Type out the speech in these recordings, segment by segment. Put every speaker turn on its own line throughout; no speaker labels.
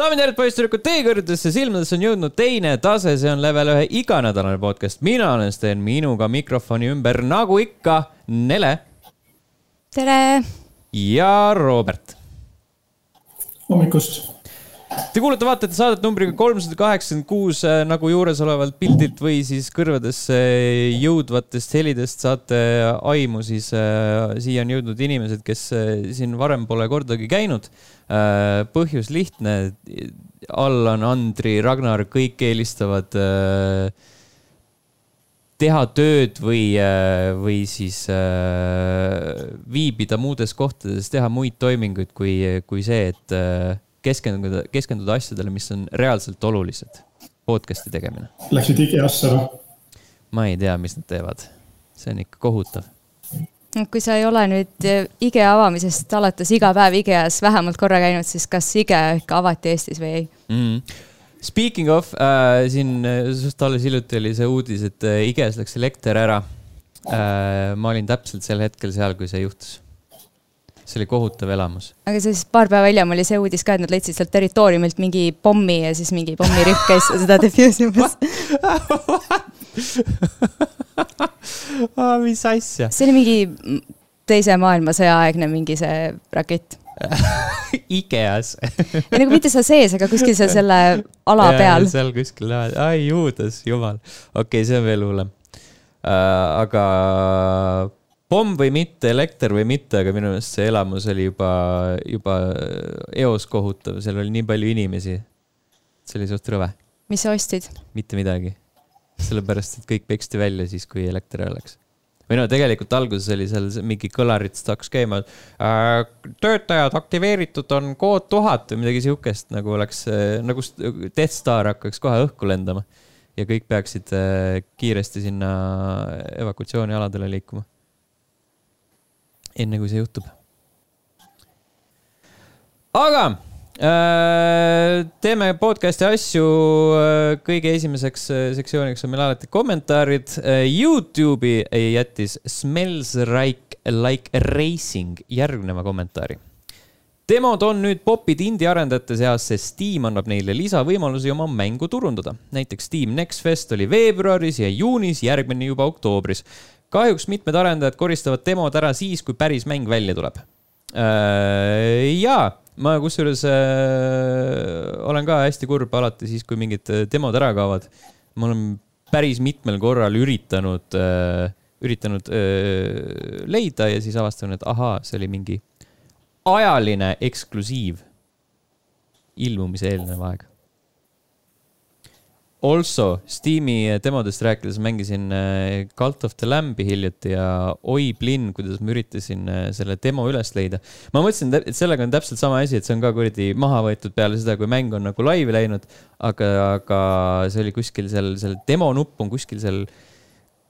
daamid ja härrad, poisssüdrukud, teie kõrgedesse silmadesse on jõudnud teine tase, see on level ühe iganädalane podcast. mina olen Sten, minuga mikrofoni ümber, nagu ikka, Nele
tere!
ja Robert.
hommikust.
Te kuulete, vaatate saadet numbriga kolmsada kaheksakümmend kuus nagu juuresolevalt pildilt või siis kõrvadesse jõudvatest helidest saate aimu, siis äh, siia on jõudnud inimesed, kes äh, siin varem pole kordagi käinud äh,. põhjus lihtne. Allan, Andri, Ragnar, kõik eelistavad äh, teha tööd või, äh, või siis äh, viibida muudes kohtades, teha muid toiminguid kui, kui see, et äh, keskenduda, keskenduda asjadele, mis on reaalselt olulised. podcast'i tegemine.
Läksid IKEA-sse või?
ma ei tea, mis nad teevad. see on ikka kohutav.
kui sa ei ole nüüd IKEA avamisest alates iga päev IKEA-s vähemalt korra käinud, siis kas IKEA ikka avati Eestis või ei
mm? -hmm. Speaking of äh,, siin just alles hiljuti oli see uudis, et äh, IKEA-s läks elekter ära äh,. ma olin täpselt sel hetkel seal, kui see juhtus see oli kohutav elamus.
aga siis paar päeva hiljem oli see uudis ka, et nad leidsid sealt territooriumilt mingi pommi ja siis mingi pommirühm käis seda defuusimas
mis asja?
see oli mingi teise maailmasõja aegne mingi see rakett
IKEA-s
ei nagu mitte seal sees, aga kuskil seal selle ala ja, peal.
seal kuskil, ai juudas, jumal. okei okay,, see on veel hullem uh,. aga pomm või mitte, elekter või mitte, aga minu meelest see elamus oli juba, juba eos kohutav, seal oli nii palju inimesi. see oli suht rõve.
mis sa ostsid?
mitte midagi. sellepärast, et kõik peksti välja siis, kui elekter ära läks. või no tegelikult alguses oli seal mingi kõlaritest hakkas käima äh,. töötajad aktiveeritud on kood tuhat või midagi sihukest, nagu oleks, nagu Death Star hakkaks kohe õhku lendama. ja kõik peaksid äh, kiiresti sinna evakuatsioonialadele liikuma enne kui see juhtub. aga äh, teeme podcast'i asju. Äh, kõige esimeseks äh, sektsiooniks on meil alati kommentaarid. Youtube'i jättis Smells like, like racing järgneva kommentaari demod on nüüd popid indie-arendajate seas, sest Steam annab neile lisavõimalusi oma mängu turundada. näiteks Steam Next Fest oli veebruaris ja juunis, järgmine juba oktoobris kahjuks mitmed arendajad koristavad demod ära siis, kui päris mäng välja tuleb. Äh, ja ma kusjuures äh, olen ka hästi kurb alati siis, kui mingid äh, demod ära kaovad. ma olen päris mitmel korral üritanud, üritanud leida ja siis avastanud, et ahaa, see oli mingi ajaline eksklusiiv ilmumise eelnev aeg Also, Steam'i demodest rääkides mängisin äh, Cult of the Lamb'i hiljuti ja oi plinn, kuidas ma üritasin äh, selle demo üles leida. ma mõtlesin, et sellega on täpselt sama asi, et see on ka kuradi maha võetud peale seda, kui mäng on nagu laivi läinud. aga, aga see oli kuskil seal, seal demo nupp on kuskil seal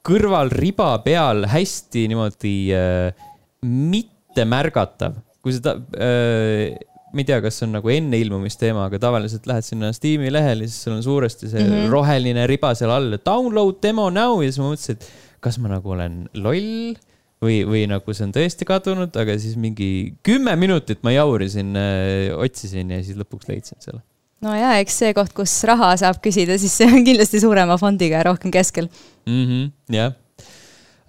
kõrval riba peal hästi niimoodi äh, mitte märgatav. kui seda äh, ma ei tea, kas see on nagu enne ilmumist teema, aga tavaliselt lähed sinna Steam'i lehele, siis sul on suuresti see mm -hmm. roheline riba seal all, download demo now ja siis ma mõtlesin, et kas ma nagu olen loll või, või nagu see on tõesti kadunud, aga siis mingi kümme minutit ma jaurisin, äh, otsisin ja siis lõpuks leidsin selle.
no ja, eks see koht, kus raha saab küsida, siis see on kindlasti suurema fondiga ja rohkem keskel
mm. -hmm, jah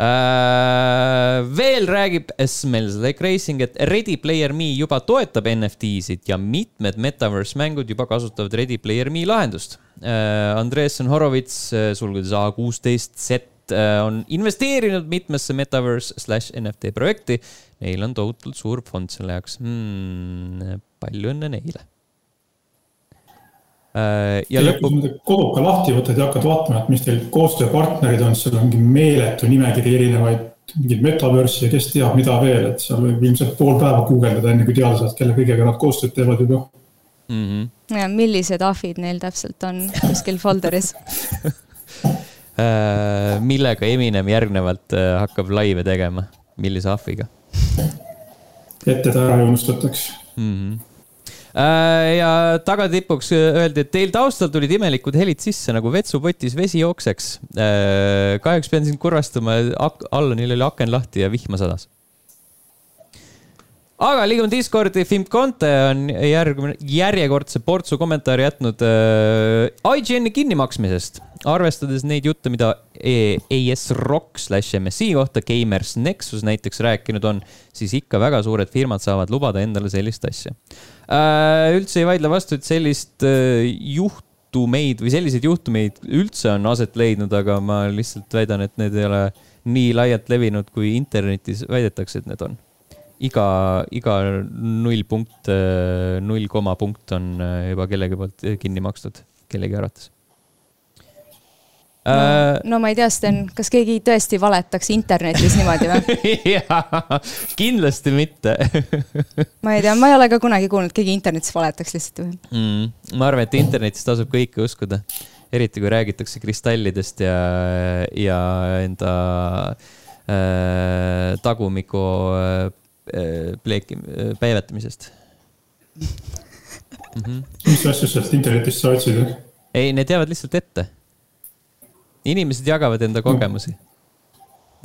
veel räägib Smells Like Racing, et Ready Player Me juba toetab NFT-sid ja mitmed metaverse mängud juba kasutavad Ready Player Me lahendust uh,. Andreessen Horowitz, uh, sulgudes A16 Z, on investeerinud mitmesse metaverse slaš NFT projekti. Neil on tohutult suur fond selle jaoks hmm,. palju õnne neile
Äh, ja lõpuks. koduka lahti võtad ja hakkad vaatama, et mis teil koostööpartnerid on, seal on mingi meeletu nimekiri erinevaid, mingeid metaverse'i ja kes teab, mida veel, et seal võib ilmselt pool päeva guugeldada, enne kui teada saad, kelle kõigega nad koostööd teevad juba
mm. -hmm. ja millised ahvid neil täpselt on kuskil folder'is
äh, millega Eminem järgnevalt äh, hakkab laive tegema, millise ahviga?
ette ta ära ei unustataks mm.
-hmm Äh, ja tagatipuks äh, öeldi, et teil taustal tulid imelikud helid sisse nagu vetsupotis vesi jookseks. Äh, kahjuks pean sind kurvastama, Allanil oli aken lahti ja vihma sadas. Aga liigume Discordi, Fimp Conte on järgmine, järjekordse portsu kommentaari jätnud äh, IGN-i kinnimaksmisest. arvestades neid jutte, mida ES Rock slash MSI kohta Gamers Nexus näiteks rääkinud on, siis ikka väga suured firmad saavad lubada endale sellist asja äh,. üldse ei vaidle vastu, et sellist äh, juhtumeid või selliseid juhtumeid üldse on aset leidnud, aga ma lihtsalt väidan, et need ei ole nii laialt levinud, kui internetis väidetakse, et need on iga, iga null punkt, null koma punkt on äh, juba kellegi poolt kinni makstud, kellegi arvates.
No, äh, no ma ei tea, Sten, kas keegi tõesti valetaks internetis niimoodi või
jaa, kindlasti mitte
ma ei tea, ma ei ole ka kunagi kuulnud, keegi internetis valetaks lihtsalt
mm,. ma arvan, et internetis tasub kõike uskuda, eriti kui räägitakse kristallidest ja, ja enda äh, tagumiku äh, Äh, pleeki, äh, päevetamisest
mm. -hmm. mis asju sealt internetist sa otsid?
ei, need jäävad lihtsalt ette. inimesed jagavad enda kogemusi.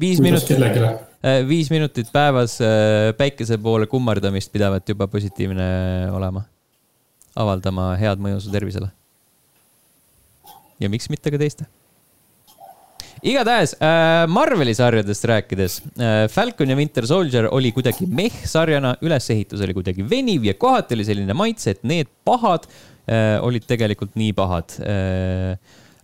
viis minutit, äh, viis minutit päevas päikese poole kummardamist pidavat juba positiivne olema. avaldama head mõju su tervisele. ja miks mitte ka teiste igatahes äh, Marveli sarjadest rääkides äh,, Falcon ja Winter Soldier oli kuidagi meh-sarjana, ülesehitus oli kuidagi veniv ja kohati oli selline maitse, et need pahad äh, olid tegelikult nii pahad äh,.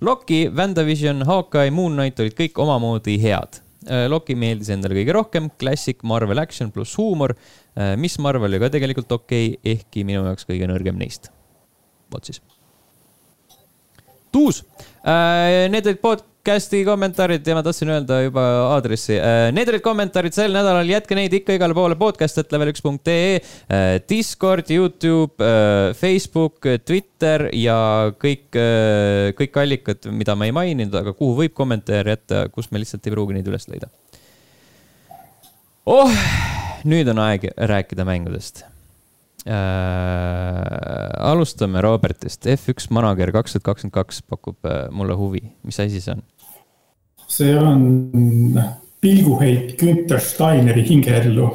Loki, WandaVision, Hawkeye, Moon Knight olid kõik omamoodi head äh,. Loki meeldis endale kõige rohkem, klassik Marvel action pluss huumor äh,. Miss Marvel oli ka tegelikult okei okay,, ehkki minu jaoks kõige nõrgem neist. vot siis. Tuus äh,, need olid pod-, podcast'i kommentaarid ja ma tahtsin öelda juba aadressi. Äh, need olid kommentaarid sel nädalal, jätke neid ikka igale poole podcast.level1.ee, äh, Discord, Youtube, äh, Facebook, Twitter ja kõik, kõik allikad, mida ma ei maininud, aga kuhu võib kommentaare jätta, kus me lihtsalt ei pruugi neid üles leida. oh, nüüd on aeg rääkida mängudest äh,. alustame Robertist, F1 Manager kaks tuhat kakskümmend kaks pakub äh, mulle huvi, mis asi see on?
See on pilguheit Günter Steineri hingeellu.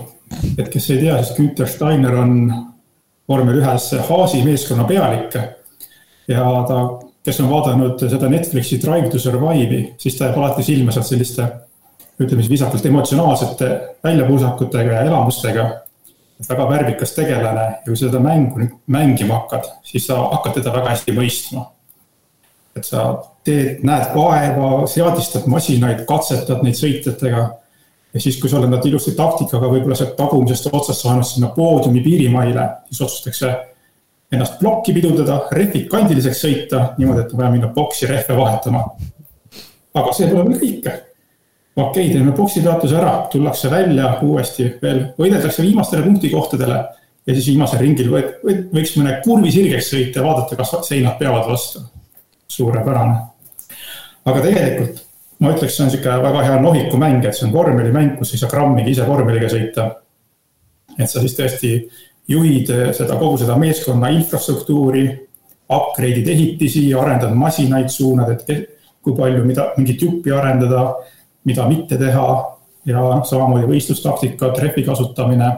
et kes ei tea, siis Günter Steiner on vormel ühes Haasi meeskonna pealik. ja ta, kes on vaadanud seda Netflixi Drive to Survive'i, siis ta jääb alati silma sealt selliste ütleme siis viisakalt emotsionaalsete väljapuusakutega ja elamustega. väga värvikas tegelane ja kui seda mängu nüüd mängima hakkad, siis sa hakkad teda väga hästi mõistma. et sa teed, näed vaeva, seadistad masinaid, katsetad neid sõitjatega. ja siis, kui sa oled nad ilusti taktikaga võib-olla sealt tagumisest otsast saanud sinna poodiumi piirimaile, siis otsustatakse ennast plokki pidurdada, rehvid kandiliseks sõita, niimoodi, et on vaja minna boksi rehve vahetama. aga see pole veel kõik. okei okay,, teeme boksi peatuse ära, tullakse välja uuesti veel, võideldakse viimastele punktikohtadele ja siis viimasel ringil võid, võiks mõne kurvi sirgeks sõita ja vaadata, kas seinad peavad vastu. suurepärane aga tegelikult ma ütleks, see on sihuke väga hea nohikumäng, et see on vormelimäng, kus ei saa grammigi ise vormeliga sõita. et sa siis tõesti juhid seda, kogu seda meeskonna infrastruktuuri, upgrade'id ehitisi, arendad masinaid, suunad, et kui palju, mida, mingit juppi arendada, mida mitte teha ja noh, samamoodi võistlustaktika, trepi kasutamine.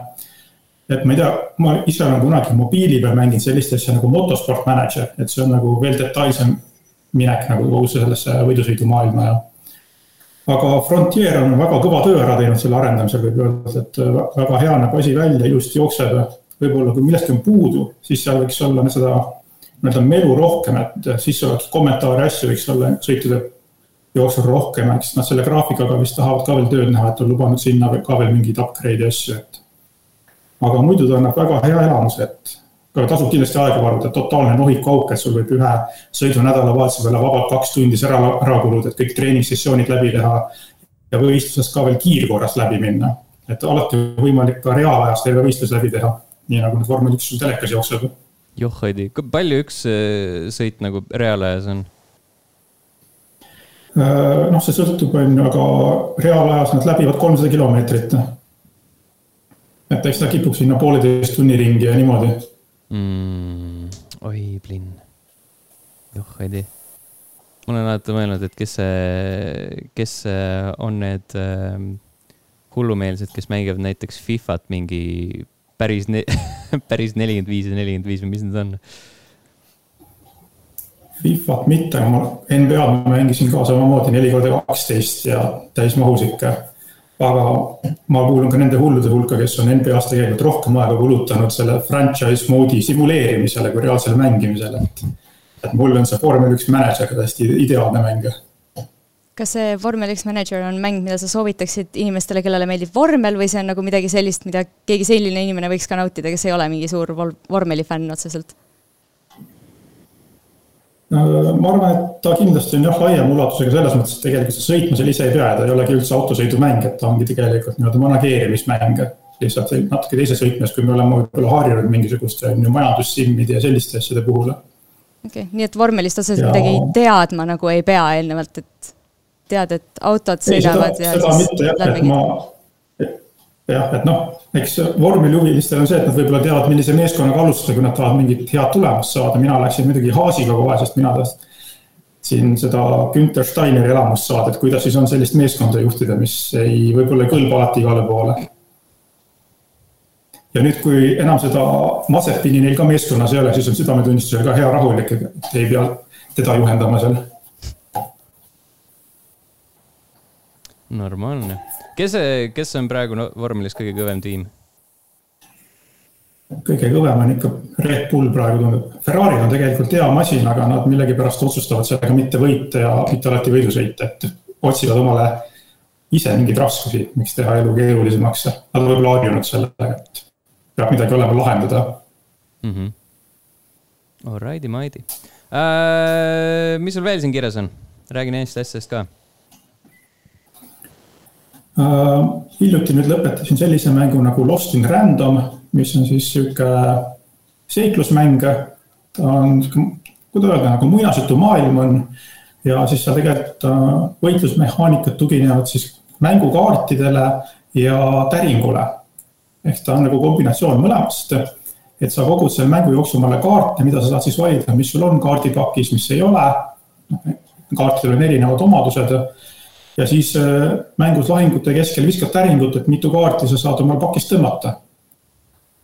et ma ei tea, ma ise olen kunagi mobiili peal mänginud sellist asja nagu motosport manager, et see on nagu veel detailsem minek nagu kogu sellesse võidusõidumaailma ja. aga Frontier on väga kõva töö ära teinud selle arendamisel, võib öelda, et väga hea näeb asi välja, ilusti jookseb võib-olla kui millestki on puudu, siis seal võiks olla seda nii-öelda melu rohkem, et siis oleks kommentaare, asju võiks olla sõitude jooksul rohkem, eks nad selle graafikaga vist tahavad ka veel tööd näha, et on lubanud sinna ka veel mingeid upgrade'i asju, et. aga muidu ta annab väga hea elamuse, et tasub kindlasti aega varuda, totaalne nohikuauk, et sul võib ühe sõidu nädalavahetuse peale vabalt kaks tundi ära, ära kuluda, et kõik treeningsessioonid läbi teha. ja võistlusest ka veel kiirkorras läbi minna, et alati on võimalik ka reaalajas terve võistlus läbi teha, nii nagu nüüd vormel üks sul telekas jookseb.
joh, Heidi, palju üks äh, sõit nagu reaalajas on?
Äh, noh, see sõltub, on ju, aga reaalajas nad läbivad kolmsada kilomeetrit. et eks ta kipub sinna pooleteist tunni ringi ja niimoodi
mm,? oi, plinn. joh, ei tea. ma olen alati mõelnud, et kes see, kes on need äh, hullumeelsed, kes mängivad näiteks Fifat mingi päris, päris nelikümmend viis ja nelikümmend viis või mis need on?
Fifat mitte, ma NBA-d ma mängisin ka samamoodi neli korda kaksteist ja täismahus ikka. Aga ma kuulun ka nende hullude hulka, kes on NBA-s tegelikult rohkem aega kulutanud selle franchise mode'i simuleerimisele kui reaalsele mängimisele, et. et mul on see vormel üks mänedžer täiesti ideaalne mäng
kas see vormel üks mänedžer on mäng, mida sa soovitaksid inimestele, kellele meeldib vormel või see on nagu midagi sellist, mida keegi selline inimene võiks ka nautida, kes ei ole mingi suur vormeli fänn otseselt?
Ma arvan, et ta kindlasti on jah, laiema ulatusega selles mõttes, et tegelikult see sõitma seal ise ei pea ja ta ei olegi üldse autosõidumäng, et ta ongi tegelikult nii-öelda manageerimismäng. lihtsalt natuke teises võtmes, kui me oleme võib-olla harjunud mingisuguste majandussimmide ja selliste asjade puhul.
okei okay,, nii et vormelist otseselt ja... midagi teadma nagu ei pea eelnevalt, et tead, et autod sõidavad
ei, seda, ja seda siis mitte jah, et ma jah, et noh, eks vormelihuvilistel on see, et nad võib-olla teavad, millise meeskonnaga alustada, kui nad tahavad mingit head tulemust saada, mina läksin muidugi Haasiga kohe, sest mina tahtsin seda Günther Steineri elamust saada, et kuidas siis on sellist meeskonda juhtida, mis ei, võib-olla ei kõlba alati igale poole. ja nüüd, kui enam seda Mazepini neil ka meeskonnas ei ole, siis on südametunnistusega hea rahulik, et ei pea teda juhendama seal
normaalne, kes, kes on praegu vormelis kõige kõvem tiim?
kõige kõvem on ikka Red Bull praegu tundub. Ferrari'l on tegelikult hea masin, aga nad millegipärast otsustavad sellega mitte võita ja mitte alati võidu sõita, et otsivad omale ise mingeid raskusi, miks teha elu keerulisemaks. Nad on võib-olla harjunud sellega, et peab midagi olema lahendada
mm. -hmm. Alrighty, mighty uh,. mis sul veel siin kirjas on? räägi neist asjadest ka
hiljuti nüüd lõpetasin sellise mängu nagu Lost in Random, mis on siis sihuke seiklusmäng. ta on, kuidas öelda, nagu muinasjutumaailm on ja siis seal tegelikult äh, võitlusmehaanikad tuginevad siis mängukaartidele ja täringule. ehk ta on nagu kombinatsioon mõlemast. et sa kogud selle mängu jooksul omale kaarte, mida sa saad siis valida, mis sul on kaardipakis, mis ei ole. noh, kaartidel on erinevad omadused ja siis äh, mängus lahingute keskel viskad täringut, et mitu kaarti sa saad omal pakist tõmmata.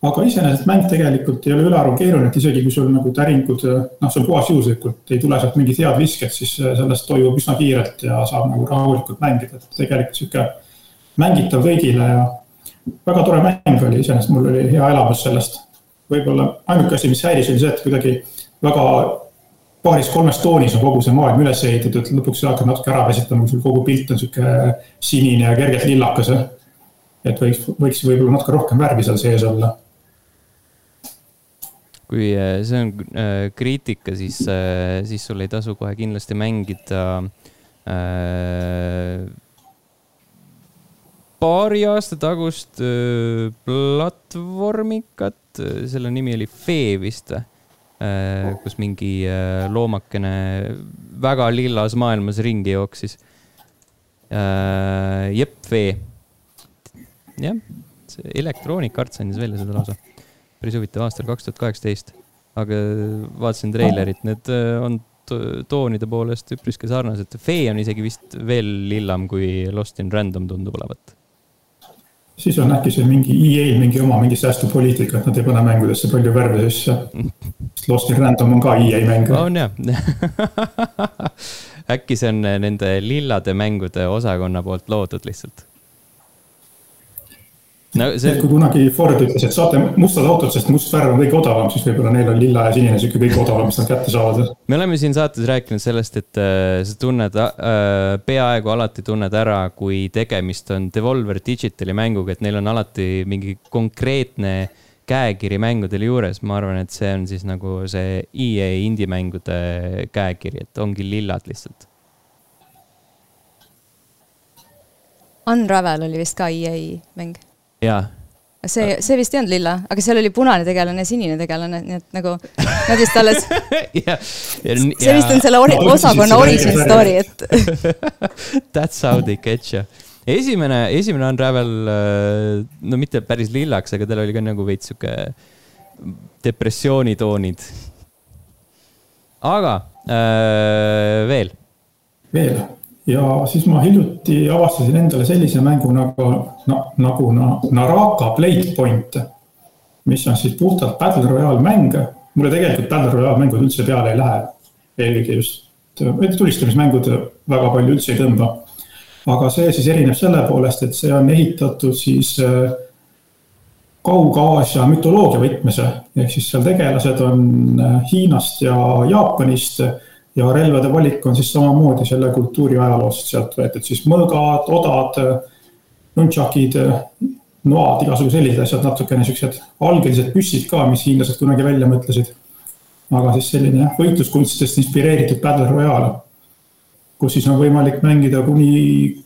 aga iseenesest mäng tegelikult ei ole ülearu keeruline, et isegi kui sul nagu täringud, noh, see on puhas juhuslikult, ei tule sealt mingid head visked, siis äh, sellest toimub üsna kiirelt ja saab nagu rahulikult mängida, et tegelikult sihuke mängitav kõigile ja väga tore mäng oli, iseenesest mul oli hea elamus sellest. võib-olla ainuke asi, mis häiris, oli see, et kuidagi väga paaris-kolmes toonis on kogu see maailm üles ehitatud, lõpuks sa hakkad natuke ära väsitama, kui sul kogu pilt on sihuke sinine ja kergelt lillakas. et võiks, võiks võib-olla natuke rohkem värvi seal sees olla.
kui äh, see on äh, kriitika, siis, äh, siis sul ei tasu kohe kindlasti mängida äh, paari aasta tagust platvormikat, selle nimi oli Fee vist või? Äh, kus mingi äh, loomakene väga lillas maailmas ringi jooksis. Äh, Jepp Vee. jah, see Electronic Arts andis välja seda lausa. päris huvitav, aastal kaks tuhat kaheksateist. aga vaatasin treilerit, need on toonide poolest üpriski sarnased. Fee on isegi vist veel lillam, kui Lost in Random tundub olevat
siis on äkki see mingi EA-l mingi oma mingi säästupoliitika, et nad ei pane mängudesse palju värve sisse. Lost in Random on ka EA mäng.
on jah äkki see on nende lillade mängude osakonna poolt loodud lihtsalt
no see. et kui kunagi Ford ütles, et saate mustad autod, sest must värv on kõige odavam, siis võib-olla neil on lilla ja sinine sihuke kõige odavam, mis nad kätte saavad.
me oleme siin saates rääkinud sellest, et äh, sa tunned äh,, peaaegu alati tunned ära, kui tegemist on Devolver Digitali mänguga, et neil on alati mingi konkreetne käekiri mängudel juures, ma arvan, et see on siis nagu see EA indie-mängude käekiri, et ongi lillad lihtsalt.
Unravel oli vist ka EA mäng
jaa
see, see vist ei olnud lilla, aga seal oli punane tegelane ja sinine tegelane, nii et nagu nad vist alles
ja, ja,
see vist on selle ori osakonna origin story, et
That's how they catch you. esimene, esimene Unravel, äh, no mitte päris lillaks, aga tal oli ka nagu veits sihuke depressioonitoonid. aga äh, veel?
veel ja siis ma hiljuti avastasin endale sellise mängu nagu, nagu na, Naraka Blade Point. mis on siis puhtalt Battle Royale mäng. mulle tegelikult Battle Royale mängud üldse peale ei lähe. eelkõige just, tulistamismängud väga palju üldse ei tõmba. aga see siis erineb selle poolest, et see on ehitatud siis äh, Kaug-Aasia mütoloogia võtmes. ehk siis seal tegelased on äh, Hiinast ja Jaapanist ja relvade valik on siis samamoodi selle kultuuri ajaloost sealt võetud siis mõõgad, odad, nunchakid, noad, igasugu sellised asjad, natukene siuksed algelised püssid ka, mis hiinlased kunagi välja mõtlesid. aga siis selline jah, võitluskunstidest inspireeritud Battle Royale, kus siis on võimalik mängida kuni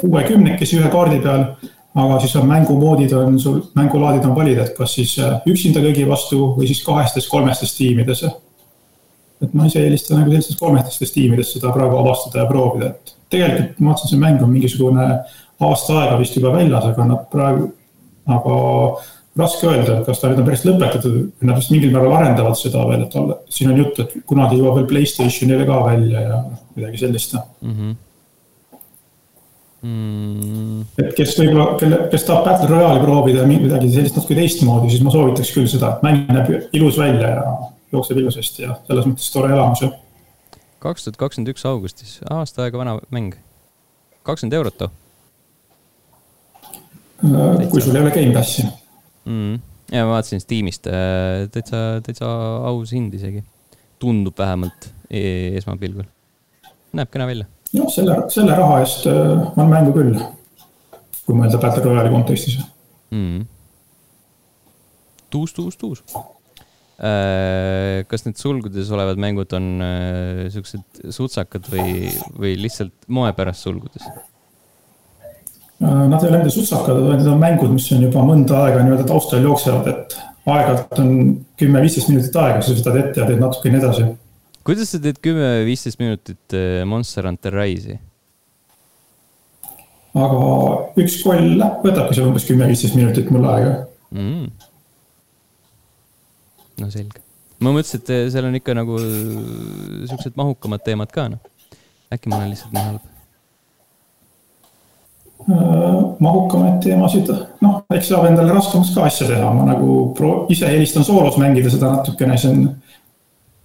kuuekümnekesi ühe kaardi peal aga siis on mängumoodid on sul, mängulaadid on valida, et kas siis üksinda kõigi vastu või siis kahestes, kolmestes tiimides et ma ise eelistan nagu sellistes kolmetistes tiimides seda praegu avastada ja proovida, et tegelikult ma vaatasin, see mäng on mingisugune aasta aega vist juba väljas, aga nad praegu, aga raske öelda, et kas ta nüüd on päris lõpetatud nad vist mingil määral arendavad seda veel, et olla, siin on jutt, et kunagi jõuab veel Playstationile ka välja ja midagi sellist mm. -hmm. Mm. et kes võib-olla, kelle, kes tahab Battle Royale'i proovida midagi sellist natuke teistmoodi, siis ma soovitaks küll seda, et mäng näeb ilus välja ja jookseb ilusasti ja selles mõttes tore elamus, jah.
kaks tuhat kakskümmend üks augustis, aasta aega vana mäng. kakskümmend eurot too.
Äh, kui sul ei ole Gamepassi
mm.. ja ma vaatasin Steamist äh, täitsa, täitsa aus hind isegi. tundub vähemalt e esmapilgul. näeb kena välja.
jah, selle, selle raha eest äh, on mängu küll. kui mõelda Battle Royale'i kontekstis mm..
tuus, tuus, tuus kas need sulgudes olevad mängud on äh, siuksed sutsakad või, või lihtsalt moe pärast sulgudes?
Äh, nad ei ole nende sutsakad, need on mängud, mis on juba mõnda aega nii-öelda taustal jooksevad, et aeg-ajalt on kümme-viisteist minutit aega, sa võtad ette ja teed natukene edasi.
kuidas sa teed kümme-viisteist minutit Monster Hunter Rise'i?
aga üks koll võtabki seal umbes kümme-viisteist minutit mul aega mm
no selge. ma mõtlesin, et seal on ikka nagu siuksed mahukamad teemad ka, noh. äkki ma olen lihtsalt nii halb?
Äh, mahukamaid teemasid, noh, eks saab endale raskemaks ka asja teha, ma nagu pro-, ise eelistan soolos mängida seda natukene, see on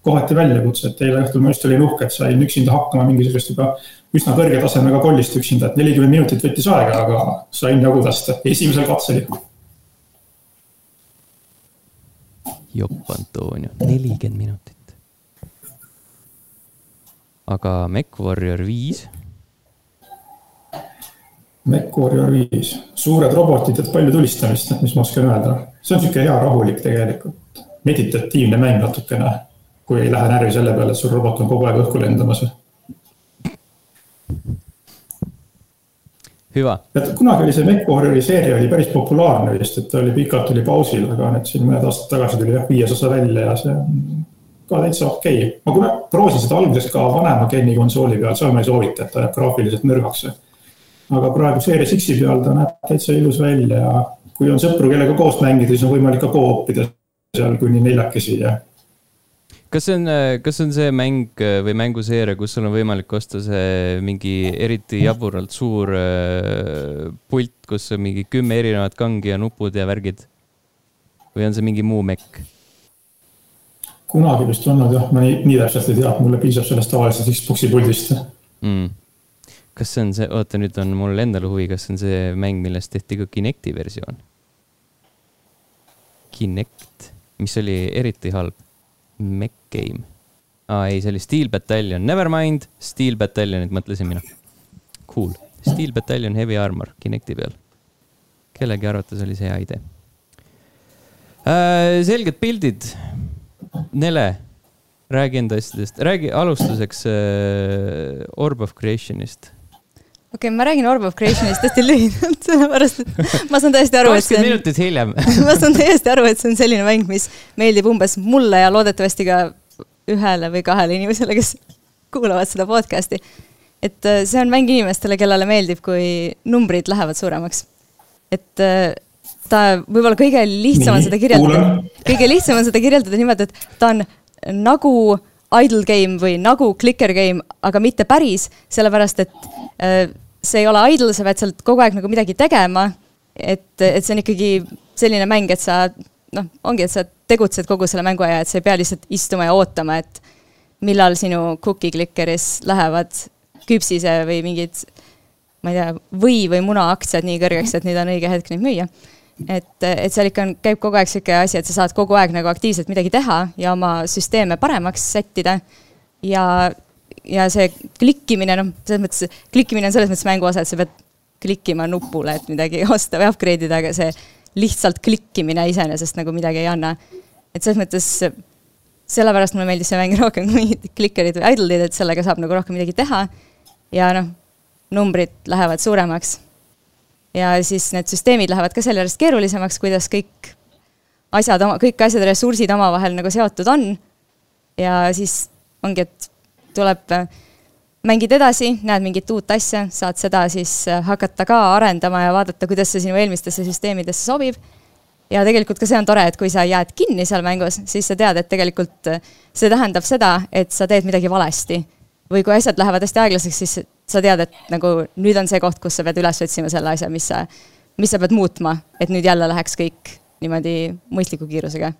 kohati väljakutse, et eile õhtul ma just olin uhke, et sain üksinda hakkama mingisugust juba üsna kõrge tasemega kollist üksinda, et nelikümmend minutit võttis aega, aga sain jagu tasta esimesel katsel
jopp Antonio, nelikümmend minutit. aga MechWarrior viis?
MechWarrior viis, suured robotid, et palju tulistamist, mis ma oskan öelda. see on sihuke hea rahulik tegelikult, meditatiivne mäng natukene. kui ei lähe närvi selle peale, et sul robot on kogu aeg õhku lendamas
hüva.
et kunagi oli see MechWarriori seeria oli päris populaarne vist, et ta oli pikalt oli pausil, aga nüüd siin mõned aastad tagasi tuli jah viies osa välja ja see on ka täitsa okei okay.. ma kuna proovisin seda alguses ka vanema Geni konsooli peal, seal ma ei soovita, et ta jääb graafiliselt nõrgaks. aga praegu Series X-i peal ta näeb täitsa ilus välja ja kui on sõpru, kellega koos mängida, siis on võimalik ka koopida seal kuni neljakesi ja
kas see on, kas see on see mäng äh, või mänguseeria, kus sul on võimalik osta see mingi eriti jaburalt suur äh, pult, kus on mingi kümme erinevat kangi ja nupud ja värgid? või on see mingi muu mekk?
kunagi vist olnud jah, ma nii, nii täpselt ei tea, mulle piisab sellest tavalisest Xbox'i puldist mm..
kas see on see, oota nüüd on mul endal huvi, kas see on see mäng, millest tehti ka Kinecti versioon? Kinect, mis oli eriti halb Mech Game. aa ei, see oli Steel Battalion, never mind, Steel Battalionit mõtlesin mina. Cool, Steel Battalion Heavy Armor Kinecti peal. kellegi arvates oli see hea idee äh,. selged pildid. Nele, räägi enda asjadest, räägi alustuseks äh, Orb of Creationist
okei okay,, ma räägin Orb of Creationist hästi lühidalt, sellepärast et ma saan täiesti aru,
et see on. minutit hiljem
ma saan täiesti aru, et see on selline mäng, mis meeldib umbes mulle ja loodetavasti ka ühele või kahele inimesele, kes kuulavad seda podcast'i. et äh, see on mäng inimestele, kellele meeldib, kui numbrid lähevad suuremaks. et äh, ta võib-olla kõige lihtsam on seda kirjeldada, kõige lihtsam on seda kirjeldada niimoodi, et ta on nagu idle game või nagu clicker game, aga mitte päris, sellepärast et äh, see ei ole idle, sa pead sealt kogu aeg nagu midagi tegema. et, et see on ikkagi selline mäng, et sa noh, ongi, et sa tegutsed kogu selle mängu aja, et sa ei pea lihtsalt istuma ja ootama, et millal sinu cookie clicker'is lähevad küpsise või mingid, ma ei tea, või või munaaktsiad nii kõrgeks, et nüüd on õige hetk neid müüa. et, et seal ikka on, käib kogu aeg sihuke asi, et sa saad kogu aeg nagu aktiivselt midagi teha ja oma süsteeme paremaks sättida. ja, ja see klikkimine, noh, selles mõttes, klikkimine on selles mõttes mängu osa, et sa pead klikkima nupule, et midagi osta või upgrade ida, aga see lihtsalt klikkimine iseenesest nagu midagi ei anna. et selles mõttes sellepärast mulle meeldis see mäng rohkem kui klikkerid või idle'id, et sellega saab nagu rohkem midagi teha. ja noh, numbrid lähevad suuremaks. ja siis need süsteemid lähevad ka selle järjest keerulisemaks, kuidas kõik asjad, kõik asjad ja ressursid omavahel nagu seotud on. ja siis ongi, et tuleb, mängid edasi, näed mingit uut asja, saad seda siis hakata ka arendama ja vaadata, kuidas see sinu eelmistesse süsteemidesse sobib ja tegelikult ka see on tore, et kui sa jääd kinni seal mängus, siis sa tead, et tegelikult äh, see tähendab seda, et sa teed midagi valesti. või kui asjad lähevad hästi aeglaseks, siis sa tead, et nagu nüüd on see koht, kus sa pead üles otsima selle asja, mis sa, mis sa pead muutma, et nüüd jälle läheks kõik niimoodi mõistliku kiirusega.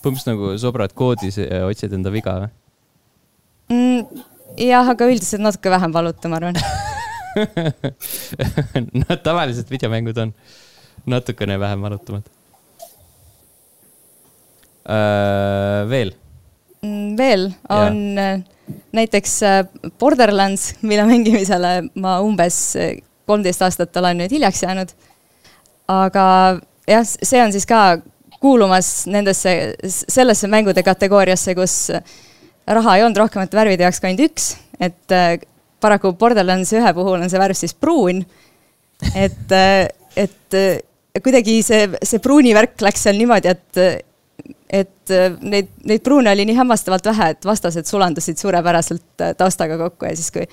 põhimõtteliselt nagu sobrad koodis ja otsid enda viga või
mm,? jah, aga üldiselt natuke vähem valuta, ma arvan
no tavaliselt videomängud on natukene vähem arutamad äh,. veel?
Mm, veel on ja. Äh, näiteks äh, Borderlands, mille mängimisele ma umbes kolmteist aastat olen nüüd hiljaks jäänud. aga jah, see on siis ka kuulumas nendesse, sellesse mängude kategooriasse, kus raha ei olnud rohkemate värvide jaoks kui ainult üks, et paraku Borderlands ühe puhul on see värv siis pruun. et, et kuidagi see, see pruuni värk läks seal niimoodi, et, et neid, neid pruune oli nii hämmastavalt vähe, et vastased sulandusid suurepäraselt taustaga kokku ja siis, kui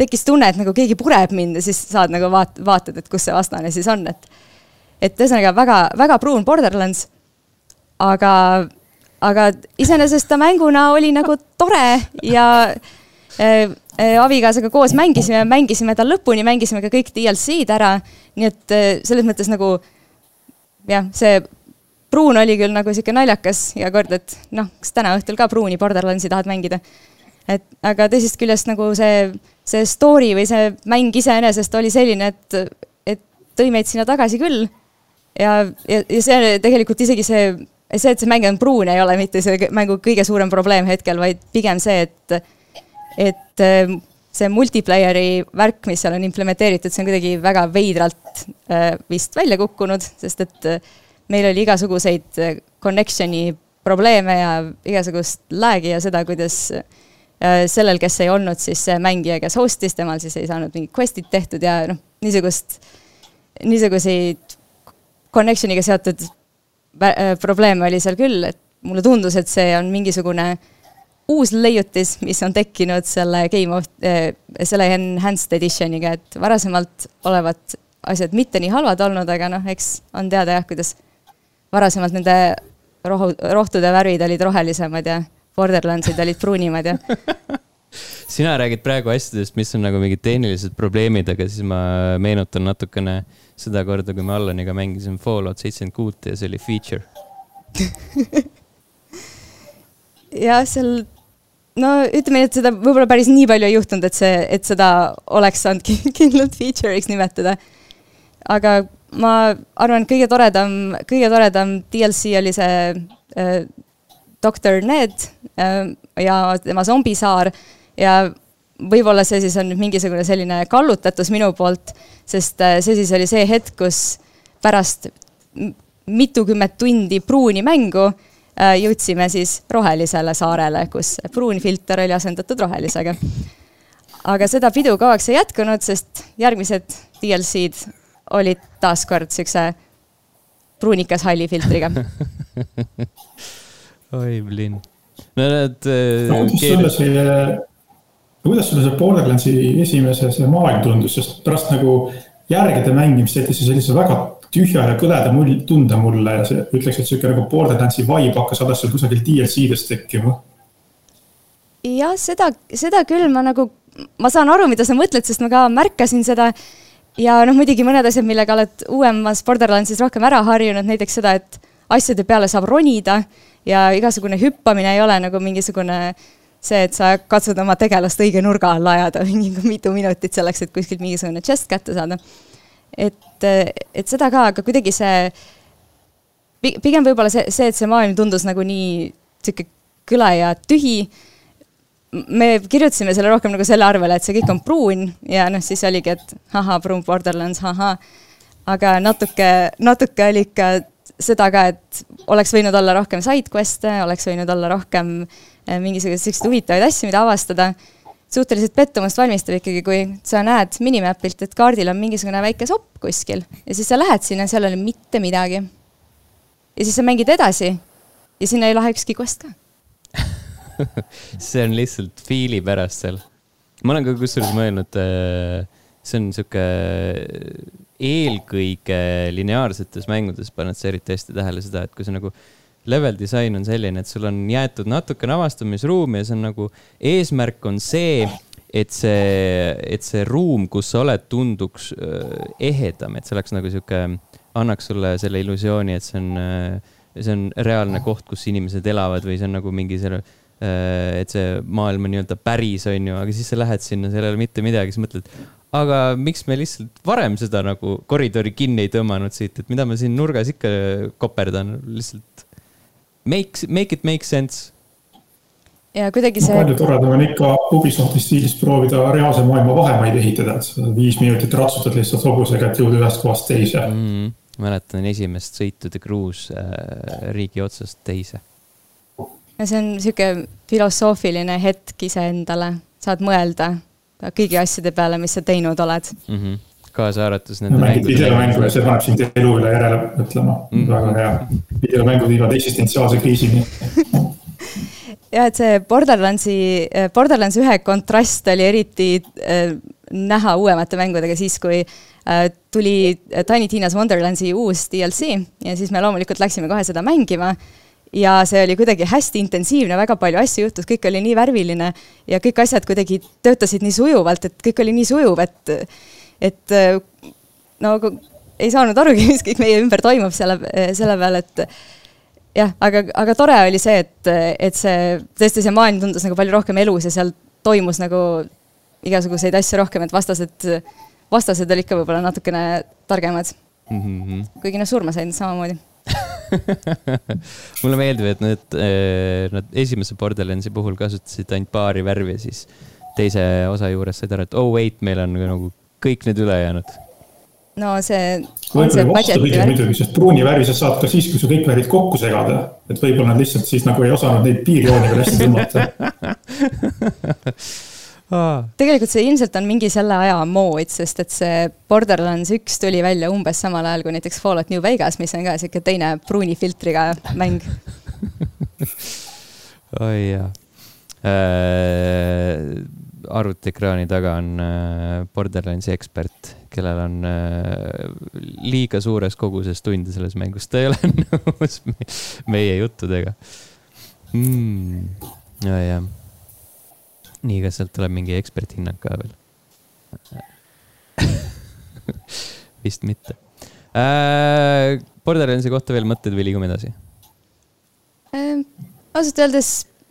tekkis tunne, et nagu keegi pureb mind ja siis saad nagu vaat-, vaatad, et kus see vastane siis on, et et ühesõnaga väga, väga pruun Borderlands, aga, aga iseenesest ta mänguna oli nagu tore ja äh, abikaasaga koos mängisime, mängisime ta lõpuni, mängisime ka kõik DLC-d ära. nii et selles mõttes nagu jah, see pruun oli küll nagu sihuke naljakas iga kord, et noh, kas täna õhtul ka pruuni Borderlandsi tahad mängida. et aga teisest küljest nagu see, see story või see mäng iseenesest oli selline, et, et tõi meid sinna tagasi küll. ja, ja, ja see tegelikult isegi see, see, et see mäng on pruun, ei ole mitte see mängu kõige suurem probleem hetkel, vaid pigem see, et, et see multiplayer'i värk, mis seal on implementeeritud, see on kuidagi väga veidralt äh, vist välja kukkunud, sest et äh, meil oli igasuguseid äh, connection'i probleeme ja igasugust lag'i ja seda, kuidas sellel, kes ei olnud siis see mängija, kes host'is, temal siis ei saanud mingid quest'id tehtud ja noh, niisugust, niisuguseid connection'iga seotud probleeme oli seal küll, et mulle tundus, et see on mingisugune äh, uus leiutis, mis on tekkinud selle Game of äh,, selle enhanced edition'iga, et varasemalt olevat asjad mitte nii halvad olnud, aga noh, eks on teada jah, kuidas varasemalt nende rohu, rohtude värvid olid rohelisemad ja Borderlandsid olid pruunimad ja
sina räägid praegu asjadest, mis on nagu mingid tehnilised probleemid, aga siis ma meenutan natukene seda korda, kui me Allaniga mängisime Fallout seitsekümmend kuut ja see oli feature
jah, seal no ütleme et seda võib-olla päris nii palju ei juhtunud, et see, et seda oleks saanud kindlalt feature'iks nimetada. aga ma arvan, kõige toredam, kõige toredam DLC oli see äh, doktor Ned äh, ja tema zombisaar ja võib-olla see siis on nüüd mingisugune selline kallutatus minu poolt, sest äh, see siis oli see hetk, kus pärast mitukümmet tundi pruuni mängu äh, jõudsime siis rohelisele saarele, kus pruun filter oli asendatud rohelisega. aga seda pidu kauaks ei jätkunud, sest järgmised DLC-d olid taaskord siukse pruunikas halli filtriga
oi, Blin. no need
äh, no,. see, kuidas sulle see Borderlandsi esimese see maailm tundus, sest pärast nagu järgede mängimist jättis see sellise väga tühja ja kõleda mul, tunde mulle ja see, ütleks, et sihuke nagu Borderlandsi vibe hakkas alles seal kusagil DLC-des tekkima.
jah, seda, seda küll ma nagu, ma saan aru, mida sa mõtled, sest ma ka märkasin seda. ja noh, muidugi mõned asjad, millega oled uuemas Borderlandsis rohkem ära harjunud, näiteks seda, et asjade peale saab ronida ja igasugune hüppamine ei ole nagu mingisugune see, et sa katsud oma tegelast õige nurga alla ajada mingi mitu minutit selleks, et kuskilt mingisugune chest kätte saada. et, et seda ka, aga kuidagi see, pigem võib-olla see, see, et see maailm tundus nagu nii sihuke kõle ja tühi me kirjutasime selle rohkem nagu selle arvele, et see kõik on pruun ja noh, siis oligi, et ahah, pruun Borderlands, ahah. aga natuke, natuke oli ikka seda ka, et oleks võinud olla rohkem side quest'e, oleks võinud olla rohkem eh, mingisuguseid selliseid huvitavaid asju, mida avastada. suhteliselt pettumust valmistab ikkagi, kui sa näed minimapilt, et kaardil on mingisugune väike sopp kuskil ja siis sa lähed sinna, seal ei ole mitte midagi. ja siis sa mängid edasi ja sinna ei lähe ükski quest ka
see on lihtsalt fiili pärast seal. ma olen ka kusjuures mõelnud, äh, see on sihuke eelkõige lineaarsetes mängudes paned sa eriti hästi tähele seda, et kui sa nagu level disain on selline, et sul on jäetud natukene avastamisruumi ja see on nagu, eesmärk on see, et see, et see ruum, kus sa oled, tunduks äh, ehedam, et see oleks nagu sihuke, annaks sulle selle illusiooni, et see on, äh, see on reaalne koht, kus inimesed elavad või see on nagu mingi selle Äh, et see maailm on nii-öelda päris, on ju, aga siis sa lähed sinna, seal ei ole mitte midagi, siis mõtled, aga miks me lihtsalt varem seda nagu koridori kinni ei tõmmanud siit, et mida ma siin nurgas ikka koperdan, lihtsalt make, make it make sense.
ja kuidagi see
palju toredam on ikka Ubisofti stiilis proovida reaalse maailma vahemaid ehitada, et sa viis minutit ratsutad lihtsalt hobusega, et jõuda ühest kohast teise mm.
-hmm. mäletan esimest sõitu The Cruise äh, riigi otsast teise
ja see on niisugune filosoofiline hetk iseendale, saad mõelda kõigi asjade peale, mis sa teinud oled
mm. -hmm kaasa arvates nende
no,. mängid videomängu ja see paneb sind elu üle järele mõtlema mm, -hmm. väga hea. videomängud viivad eksistentsiaalse kriisini
jah, et see Borderlandsi, Borderlands ühe kontrast oli eriti äh, näha uuemate mängudega siis, kui äh, tuli Tiny Tina's Wonderlandsi uus DLC ja siis me loomulikult läksime kohe seda mängima ja see oli kuidagi hästi intensiivne, väga palju asju juhtus, kõik oli nii värviline ja kõik asjad kuidagi töötasid nii sujuvalt, et kõik oli nii sujuv, et, et no ei saanud arugi, mis kõik meie ümber toimub selle, selle peale, et jah, aga, aga tore oli see, et, et see, tõesti see maailm tundus nagu palju rohkem elus ja seal toimus nagu igasuguseid asju rohkem, et vastased, vastased olid ka võib-olla natukene targemad mm. -hmm. kuigi noh, surma said samamoodi
mulle meeldib, et need, eh, nad esimese Borderlandsi puhul kasutasid ainult paari värvi siis teise osa juures said aru, et oh wait, meil on nagu kõik need ülejäänud.
no see.
muidugi, sest pruuni värvi sa saad ka siis, kui sa kõik värvid kokku segada. et võib-olla nad lihtsalt siis nagu ei osanud neid piirjooni veel hästi tõmmata
tegelikult see ilmselt on mingi selle aja mood, sest et see Borderlands üks tuli välja umbes samal ajal kui näiteks Fallout New Vegas, mis on ka sihuke teine pruuni filtriga mäng
oi jaa äh,. Arvutiekraani taga on äh, Borderlandsi ekspert, kellel on äh, liiga suures koguses tunde selles mängus, ta ei ole nõus meie juttudega mm,. ja, jah nii, kas sealt tuleb mingi eksperthinnang ka veel vist mitte äh,. Borderlandsi kohta veel mõtted või liigume edasi
äh,? ausalt öeldes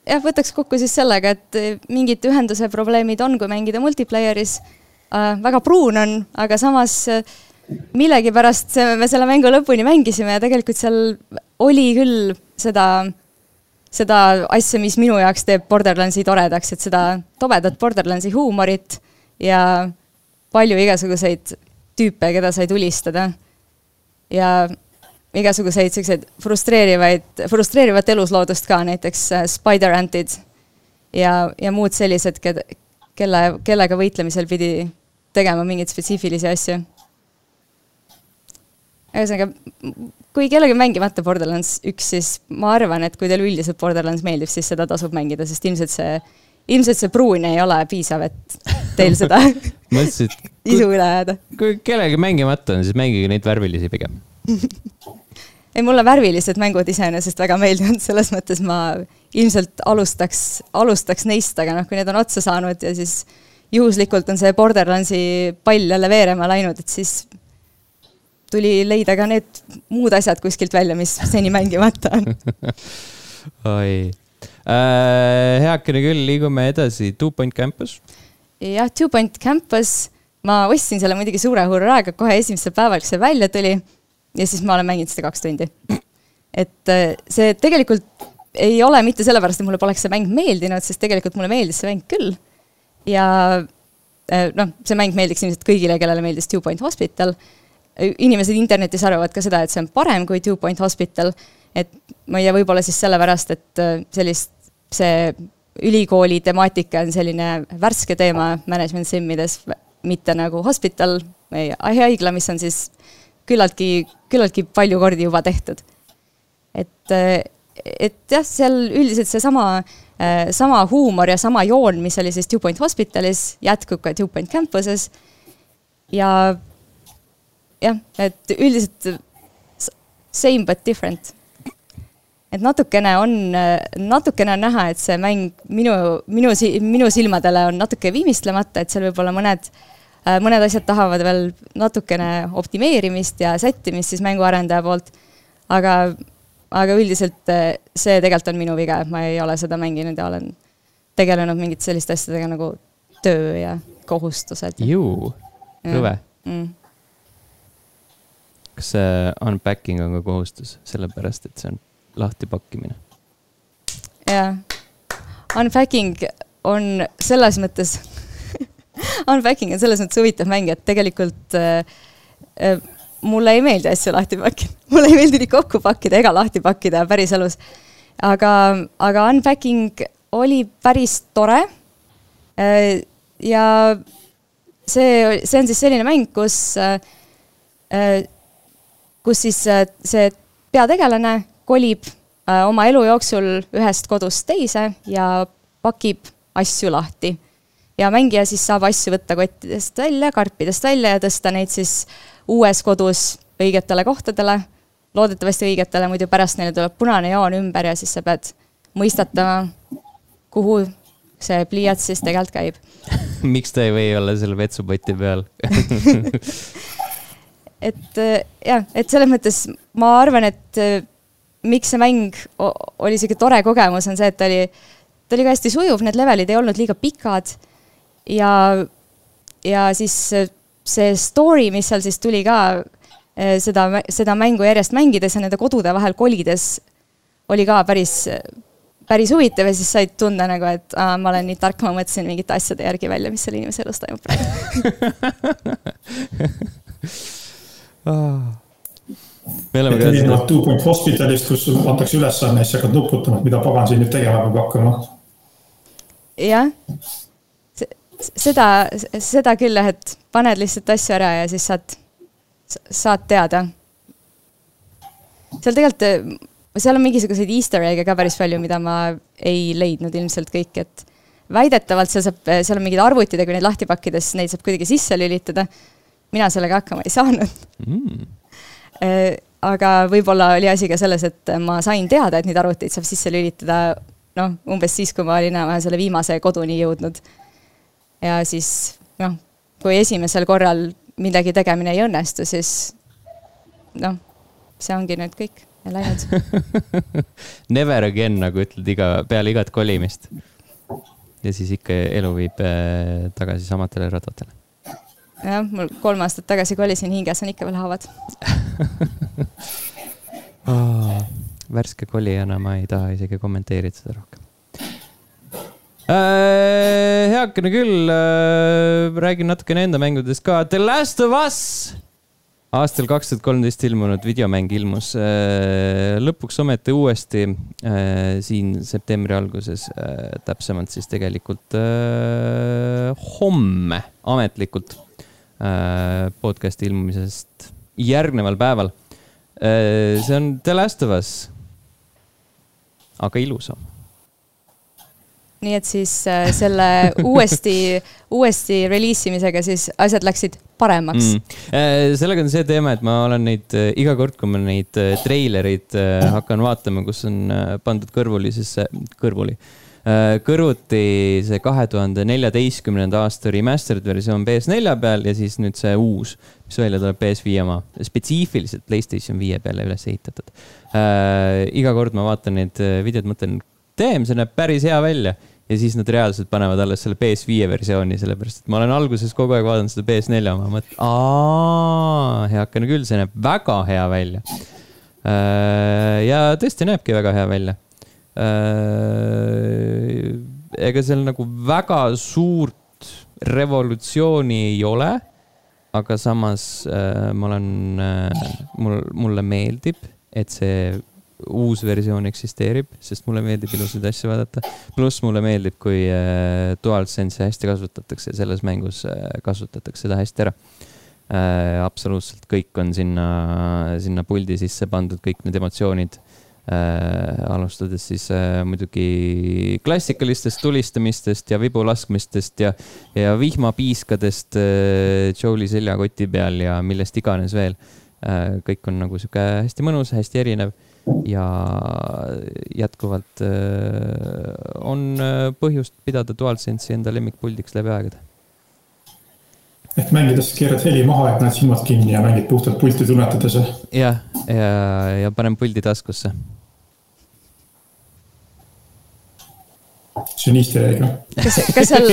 jah, võtaks kokku siis sellega, et äh, mingid ühenduse probleemid on, kui mängida multiplayeris äh,. väga pruun on, aga samas äh, millegipärast me selle mängu lõpuni mängisime ja tegelikult seal oli küll seda seda asja, mis minu jaoks teeb Borderlandsi toredaks, et seda tobedat Borderlandsi huumorit ja palju igasuguseid tüüpe, keda sai tulistada. ja igasuguseid siukseid frustreerivaid, frustreerivat elusloodust ka, näiteks äh, spider antid ja, ja muud sellised, keda, kelle, kellega võitlemisel pidi tegema mingeid spetsiifilisi asju. ühesõnaga, kui kellelgi mängimata Borderlands üks, siis ma arvan, et kui teile üldiselt Borderlands meeldib, siis seda tasub mängida, sest ilmselt see, ilmselt see pruun ei ole piisav, et teil seda isu üle ajada.
kui kellelgi mängimata on, siis mängige neid värvilisi pigem
ei, mulle värvilised mängud iseenesest väga meeldivad, selles mõttes ma ilmselt alustaks, alustaks neist, aga noh, kui need on otsa saanud ja siis juhuslikult on see Borderlandsi pall jälle veerema läinud, et siis tuli leida ka need muud asjad kuskilt välja, mis seni mängimata on
oi äh,, heakene küll, liigume edasi, Two Point Campus.
jah, Two Point Campus, ma ostsin selle muidugi suure hurraaga kohe esimesel päeval, kui see välja tuli. Ja siis ma olen mänginud seda kaks tundi. et äh, see tegelikult ei ole mitte sellepärast, et mulle poleks see mäng meeldinud, sest tegelikult mulle meeldis see mäng küll. ja äh, noh, see mäng meeldiks ilmselt kõigile, kellele meeldis Two Point Hospital. inimesed internetis arvavad ka seda, et see on parem kui Two Point Hospital. et ma ei tea, võib-olla siis sellepärast, et äh, sellist, see ülikooli temaatika on selline värske teema management sim-ides, mitte nagu hospital või haigla, mis on siis küllaltki, küllaltki palju kordi juba tehtud. et et jah, seal üldiselt seesama, äh, sama huumor ja sama joon, mis oli siis Two Point Hospitalis, jätkub ka Two Point Campuses. ja jah, et üldiselt same but different. et natukene on, natukene on näha, et see mäng minu, minu, minu silmadele on natuke viimistlemata, et seal võib-olla mõned äh, mõned asjad tahavad veel natukene optimeerimist ja sättimist siis mänguarendaja poolt. aga aga üldiselt eh, see tegelikult on minu viga, et ma ei ole seda mänginud ja olen tegelenud mingite selliste asjadega nagu töö ja kohustused.
ju, kõve mm.. kas see unpacking on ka kohustus, sellepärast et see on lahtipakkimine?
jah, unpacking on selles mõttes unpacking on selles mõttes huvitav mäng, et tegelikult äh, äh, mulle ei meeldi asju lahti pakkida, mulle ei meeldi neid kokku pakkida ega lahti pakkida päriselus. aga, aga unpacking oli päris tore. Äh, ja see, see on siis selline mäng, kus, äh, kus siis äh, see peategelane kolib oma elu jooksul ühest kodust teise ja pakib asju lahti ja mängija siis saab asju võtta kottidest välja, karpidest välja ja tõsta neid siis uues kodus õigetele kohtadele, loodetavasti õigetele, muidu pärast neile tuleb punane joon ümber ja siis sa pead mõistatama, kuhu see pliiats siis tegelikult käib.
Miks ta ei või olla seal vetsupoti peal?
Et jah, et selles mõttes ma arvan, et miks see mäng oli sihuke tore kogemus, on see, et ta oli, ta oli ka hästi sujuv, need levelid ei olnud liiga pikad ja, ja siis see story, mis seal siis tuli ka eh, seda, seda mängu järjest mängides ja nende kodude vahel kolides, oli ka päris, päris huvitav ja siis said tunda nagu, et aa, ma olen nii tark, ma mõtlesin mingite asjade järgi välja, mis selle inimese elus toimub praegu
me oleme ka. erinevalt Two Point Hospitalist, kus antakse ülesanne, siis hakkad nuputama, et mida pagan siin nüüd tegema peab hakkama.
jah seda, seda küll jah, et paned lihtsalt asju ära ja siis saad, saad teada. seal tegelikult, seal on mingisuguseid easter egg'e ka päris palju, mida ma ei leidnud ilmselt kõik, et väidetavalt seal saab, seal on mingid arvutid ja kui neid lahti pakkida, siis neid saab kuidagi sisse lülitada. mina sellega hakkama ei saanud mm. aga võib-olla oli asi ka selles, et ma sain teada, et neid arvuteid saab sisse lülitada noh, umbes siis, kui ma olin enam-vähem selle viimase koduni jõudnud ja siis noh, kui esimesel korral midagi tegemine ei õnnestu, siis noh, see ongi nüüd kõik ja läinud
Never again, nagu ütled iga, peale igat kolimist. ja siis ikka elu viib äh, tagasi samadele radadele.
jah, mul kolm aastat tagasi kolisin, hinges on ikka veel haavad
oh, värske kolijana ma ei taha isegi kommenteerida seda rohkem. Heakene küll äh,, räägin natukene enda mängudest ka. The Last of Us aastal kaks tuhat kolmteist ilmunud videomäng ilmus äh, lõpuks ometi uuesti äh, siin septembri alguses äh,, täpsemalt siis tegelikult äh, homme ametlikult äh, podcast'i ilmumisest järgneval päeval äh,. see on The Last of Us, aga ilusam
nii et siis äh, selle uuesti, uuesti reliisimisega siis asjad läksid paremaks. Mm..
Äh, sellega on see teema, et ma olen neid äh, iga kord, kui ma neid treilereid hakkan vaatama, kus on pandud kõrvuli siis, kõrvuli kõrvuti see kahe tuhande neljateistkümnenda aasta remastered versioon PS4 peal ja siis nüüd see uus, mis välja tuleb PS5 oma, spetsiifiliselt Playstation viie peale üles ehitatud. Äh,. iga kord ma vaatan neid videod, mõtlen, damn, see näeb päris hea välja ja siis nad reaalselt panevad alles selle PS5 versiooni, sellepärast et ma olen alguses kogu aeg vaadanud seda PS4 oma, mõtlen, aa, heakene küll, see näeb väga hea välja. Äh, ja tõesti näebki väga hea välja. Äh, ega seal nagu väga suurt revolutsiooni ei ole, aga samas äh, ma olen, mul, mulle meeldib, et see uus versioon eksisteerib, sest mulle meeldib ilusaid asju vaadata. pluss mulle meeldib, kui äh, DualSense'i hästi kasutatakse, selles mängus äh, kasutatakse seda hästi ära äh,. absoluutselt kõik on sinna, sinna puldi sisse pandud, kõik need emotsioonid äh,. alustades siis äh, muidugi klassikalistest tulistamistest ja vibu laskmistest ja, ja vihmapiiskadest äh, Joe'i seljakoti peal ja millest iganes veel äh,. kõik on nagu sihuke hästi mõnus, hästi erinev ja jätkuvalt äh, on äh, põhjust pidada DualSense'i enda lemmikpuldiks läbi aegade.
ehk mängides keerad heli maha, et näed silmad kinni ja mängid puhtalt pulti tunnetades.
jah, ja, ja, ja panen puldi taskusse
noh.
kas, kas seal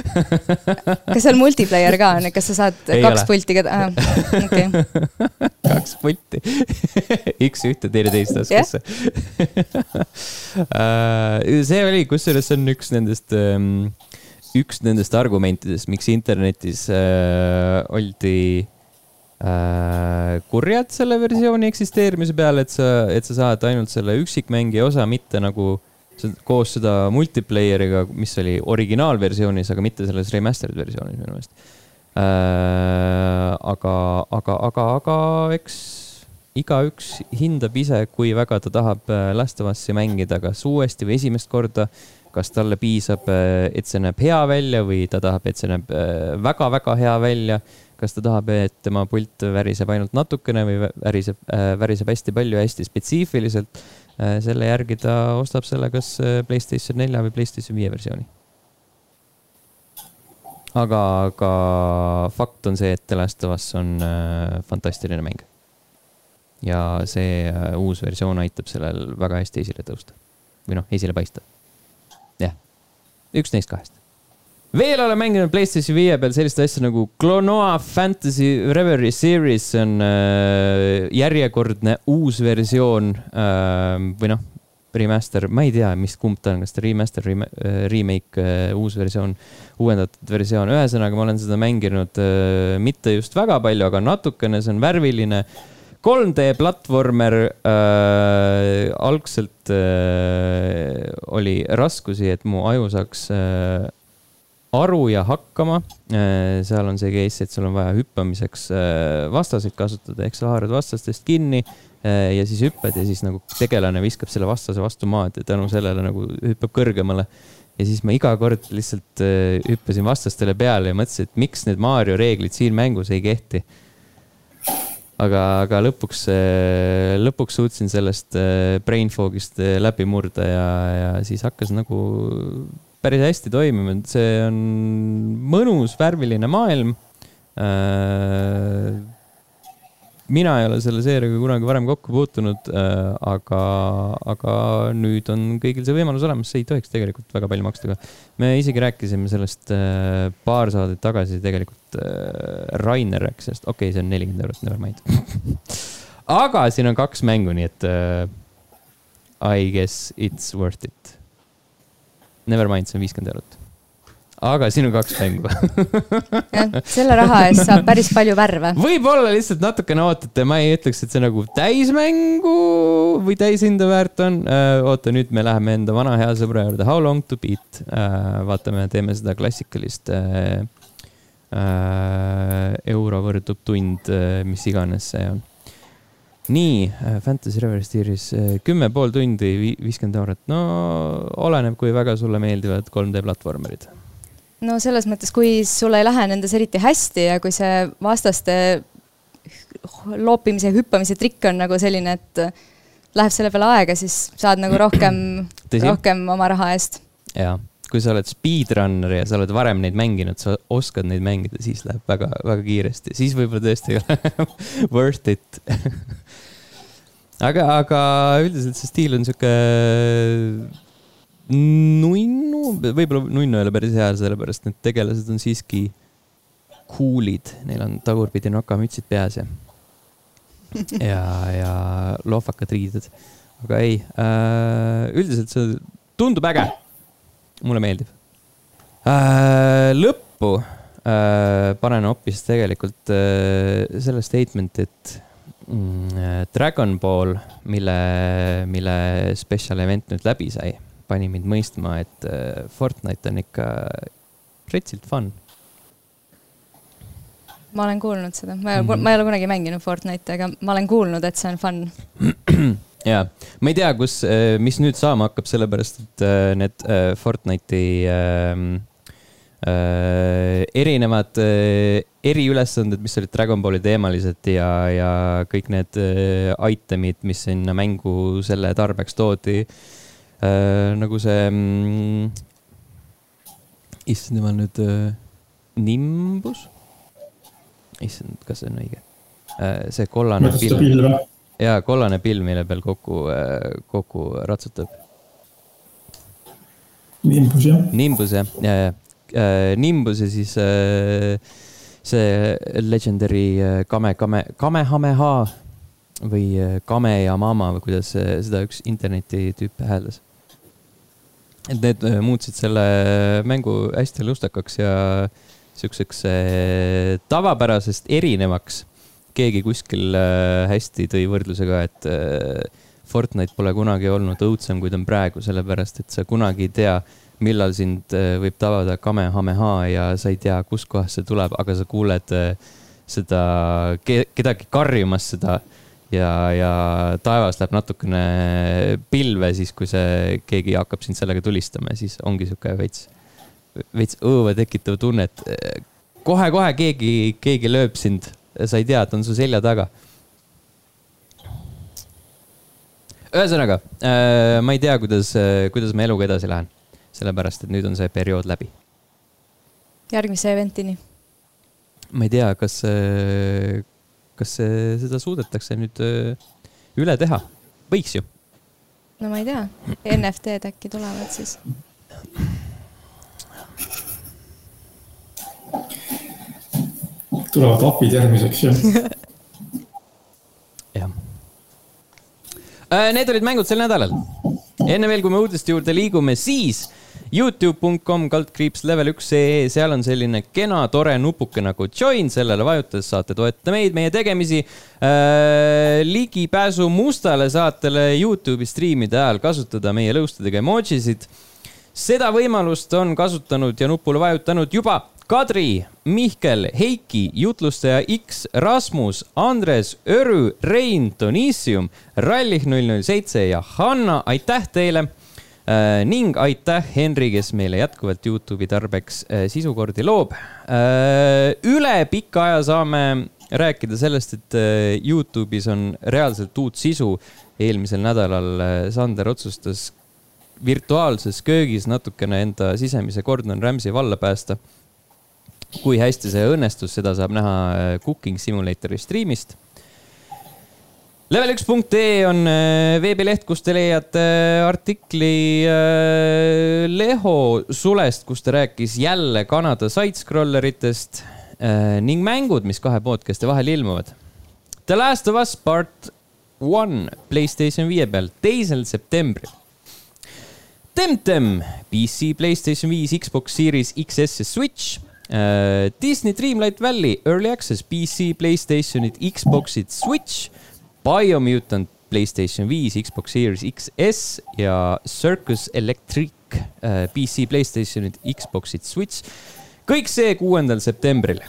kas seal multiplayer ka on, et kas sa saad ei kaks ole. pulti ka ah,, okei
okay. kaks pulti üks ühte, teine teist taskusse äh, see oli, kusjuures see on üks nendest um, üks nendest argumentidest, miks internetis äh, oldi äh, kurjad selle versiooni eksisteerimise peale, et sa, et sa saad ainult selle üksikmängija osa, mitte nagu koos seda multiplayer'iga, mis oli originaalversioonis, aga mitte selles remastered versioonis minu meelest äh,. aga, aga, aga, aga eks igaüks hindab ise, kui väga ta tahab äh, Last of Us'i mängida, kas uuesti või esimest korda. kas talle piisab, äh, et see näeb hea välja või ta tahab, et see näeb väga-väga äh, hea välja kas ta tahab, et tema pult väriseb ainult natukene või väriseb äh,, väriseb hästi palju ja hästi spetsiifiliselt. Selle järgi ta ostab selle kas äh, Playstation nelja või Playstation viie versiooni. aga, aga fakt on see, et The Last of Us on äh, fantastiline mäng. ja see äh, uus versioon aitab sellel väga hästi esile tõusta või noh, esile paista. jah, üks neist kahest veel olen mänginud PlayStation viie peal sellist asja nagu Klonoa Fantasy Reverie Series, see on äh, järjekordne uus versioon äh, või noh, remaster, ma ei tea, mis kumb ta on, kas ta remaster rem, äh, remake äh,, uus versioon, uuendatud versioon, ühesõnaga ma olen seda mänginud äh, mitte just väga palju, aga natukene, see on värviline 3D platvormer. Äh,, algselt äh, oli raskusi, et mu aju saaks äh, aru ja hakkama. Äh, seal on see case, et sul on vaja hüppamiseks äh, vastaseid kasutada, ehk sa haarad vastastest kinni äh, ja siis hüppad ja siis nagu tegelane viskab selle vastase vastu maad ja tänu sellele nagu hüppab kõrgemale. ja siis ma iga kord lihtsalt hüppasin vastastele peale ja mõtlesin, et miks need Mario reeglid siin mängus ei kehti. aga, aga lõpuks, lõpuks suutsin sellest brain fog'ist läbi murda ja, ja siis hakkas nagu päris hästi toiminud, see on mõnus värviline maailm. Äh, mina ei ole selle seeriaga kunagi varem kokku puutunud, äh, aga, aga nüüd on kõigil see võimalus olemas, see ei tohiks tegelikult väga palju maksta ka. me isegi rääkisime sellest äh, paar saadet tagasi, tegelikult Rainer rääkis sellest, okei okay,, see on nelikümmend eurot, never mind. Aga siin on kaks mängu, nii et I guess it's worth it Nevermind, see on viiskümmend eurot. aga siin on kaks mängu
jah, selle raha eest saab päris palju värve.
võib-olla lihtsalt natukene ootate, ma ei ütleks, et see nagu täismängu või täishinda väärt on uh,. oota, nüüd me läheme enda vana hea sõbra juurde, How long to beat uh,. vaatame, teeme seda klassikalist uh, euro võrdub tund mis iganes see on nii, äh, Fantasy Reverse Series äh, kümme pool tundi, viiskümmend eurot, no oleneb, kui väga sulle meeldivad 3D platvormerid.
no selles mõttes, kui sul ei lähe nendes eriti hästi ja kui see vastaste loopimise hüppamise trikk on nagu selline, et läheb selle peale aega, siis saad nagu rohkem, rohkem oma raha eest.
jaa, kui sa oled speedrunner ja sa oled varem neid mänginud, sa oskad neid mängida, siis läheb väga, väga kiiresti, siis võib-olla tõesti ei ole worth it aga, aga üldiselt see stiil on sihuke nunnu, võib-olla nunnu ei ole päris hea, sellepärast need tegelased on siiski cool'id, neil on tagurpidi nokamütsid peas ja, ja, ja lohvakad riided. aga ei äh,, üldiselt see tundub äge. Mulle meeldib äh,. lõppu äh, panen hoopis tegelikult äh, selle statement'i, et mm, Dragon Ball, mille, mille special event nüüd läbi sai pani mind mõistma, et äh, Fortnite on ikka retsilt fun.
ma olen kuulnud seda, ma ei ole mm, -hmm. ma ei ole kunagi mänginud Fortnite'i, aga ma olen kuulnud, et see on fun.
ja, ma ei tea, kus, äh, mis nüüd saama hakkab, sellepärast et äh, need Fortnite'i äh, äh, erinevad äh, eriülesanded, mis olid Dragon Balli teemalised ja, ja kõik need äh, item'id, mis sinna mängu selle tarbeks toodi äh, äh, nagu see mm,, issand jumal nüüd äh,, Nimbus. issand, kas see on õige äh,? see kollane pilv. Jaa, kollane pilv, mille peal kokku äh,, kokku ratsutab.
Nimbus jah.
Nimbus jah, ja, ja äh, Nimbus ja siis äh, see legendary Kame, Kame, Kamehameha või Kame ja Mama või kuidas seda üks interneti tüüp hääldas et need muutsid selle mängu hästi lustakaks ja siukseks tavapärasest erinevaks. Keegi kuskil äh, hästi tõi võrdluse ka, et Fortnite pole kunagi olnud õudsem, kui ta on praegu, sellepärast et sa kunagi ei tea, millal sind võib tabada kamehameha ja sa ei tea, kuskohast see tuleb, aga sa kuuled seda kedagi karjumas seda ja, ja taevas läheb natukene pilve siis, kui see, keegi hakkab sind sellega tulistama ja siis ongi sihuke veits, veits õõva tekitav tunne, et kohe-kohe keegi, keegi lööb sind, sa ei tea, et on su selja taga. ühesõnaga äh,, ma ei tea, kuidas, kuidas ma eluga edasi lähen, sellepärast et nüüd on see periood läbi.
järgmise eventini?
ma ei tea, kas, kas seda suudetakse nüüd üle teha? võiks ju.
no ma ei tea, NFT-d äkki tulevad siis?
Tulevad apid järgmiseks jah
jah. Need olid mängud sel nädalal. enne veel, kui me uudiste juurde liigume, siis Youtube.com kaldkriips level üks ee, seal on selline kena tore nupuke nagu join, sellele vajutades saate toetada meid, meie tegemisi äh,. ligipääsu mustale saatele Youtube'i striimide ajal kasutada meie lõustadega emojisid. seda võimalust on kasutanud ja nupule vajutanud juba Kadri, Mihkel, Heiki, jutlustaja X, Rasmus, Andres, Örü, Rein, Donissium, Rallih null null seitse ja Hanna, aitäh teile Äh, ning aitäh, Henri, kes meile jätkuvalt Youtube'i tarbeks äh, sisukordi loob. Äh, üle pika aja saame rääkida sellest, et Youtube'is on reaalselt uut sisu. eelmisel nädalal Sander otsustas virtuaalses köögis natukene enda sisemise Gordon Ramsay valla päästa. Kui hästi see õnnestus, seda saab näha Cooking Simulatori striimist level1.ee on äh, veebileht, kus te leiate äh, artikli äh, Leho Sulest, kus ta rääkis jälle Kanada sidescrolleritest ning mängud, mis kahe podcast'i vahel ilmuvad. The Last of Us Part One Playstation viie peal, teisel septembril. Temtem, PC, Playstation viis, Xbox Series XS ja Switch Disney Dreamlight Valley Early Access PC, Playstationid, Xboxid, Switch Biomutant Playstation viis, Xbox Series XS ja Circus Electric äh, PC, Playstationid, Xboxid, Switch. kõik see kuuendal septembril.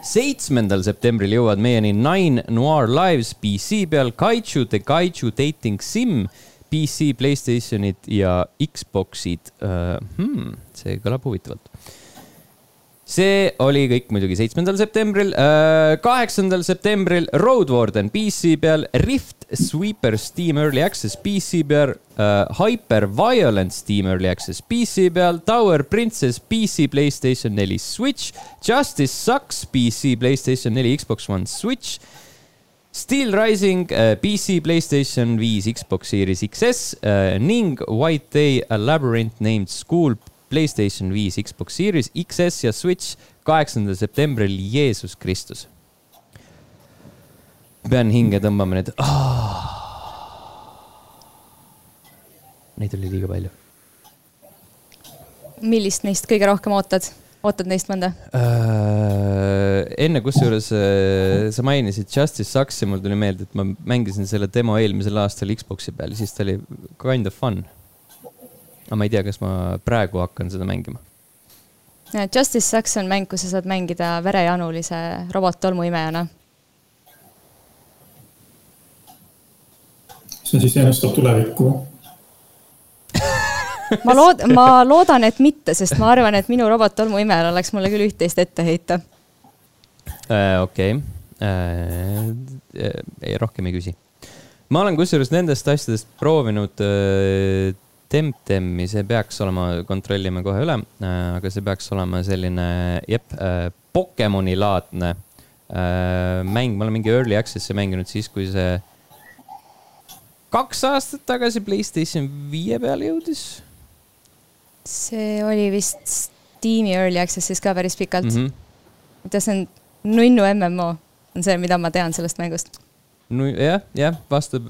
seitsmendal septembril jõuavad meieni Nine Noir Lives PC peal, Kaiju The Kaiju Dating Sim PC, Playstationid ja Xboxid uh,. Hmm, see kõlab huvitavalt see oli kõik muidugi seitsmendal septembril. Kaheksandal septembril Road Warden PC peal, Rift Sweeper Steam Early Access PC peal uh,, Hyper Violent Steam Early Access PC peal, Tower Princess PC, Playstation neli, Switch, Justice Sucks PC, Playstation neli, Xbox One, Switch Steel Rising uh, PC, Playstation viis, Xbox Series XS ning White Day A Labyrinth Named School Playstation viis, Xbox Series XS ja Switch kaheksandal septembril Jeesus Kristus. pean hinge tõmbama nüüd oh.. Neid oli liiga palju.
millist neist kõige rohkem ootad? ootad neist mõnda
uh,? enne kusjuures uh, sa mainisid Justice Sucks'i, mul tuli meelde, et ma mängisin selle demo eelmisel aastal Xbox'i peal, siis ta oli kind of fun. Aga ma ei tea, kas ma praegu hakkan seda mängima.
Justice Sucks on mäng, kus sa saad mängida verejanulise robot-tolmuimejana.
see siis ennustab tulevikku
ma lood-, ma loodan, et mitte, sest ma arvan, et minu robot tolmuimejal oleks mulle küll üht-teist ette heita
uh,. okei okay. uh,, rohkem ei küsi. ma olen kusjuures nendest asjadest proovinud uh, Temtemi, see peaks olema, kontrollime kohe üle uh,, aga see peaks olema selline, jep uh,, Pokemoni laadne uh, mäng, ma olen mingi early access'i mänginud siis, kui see kaks aastat tagasi Playstation viie peale jõudis
see oli vist Steam'i Early Access'is ka päris pikalt mm.
-hmm.
see on nunnu MMO, on see, mida ma tean sellest mängust.
no jah, jah, vastab,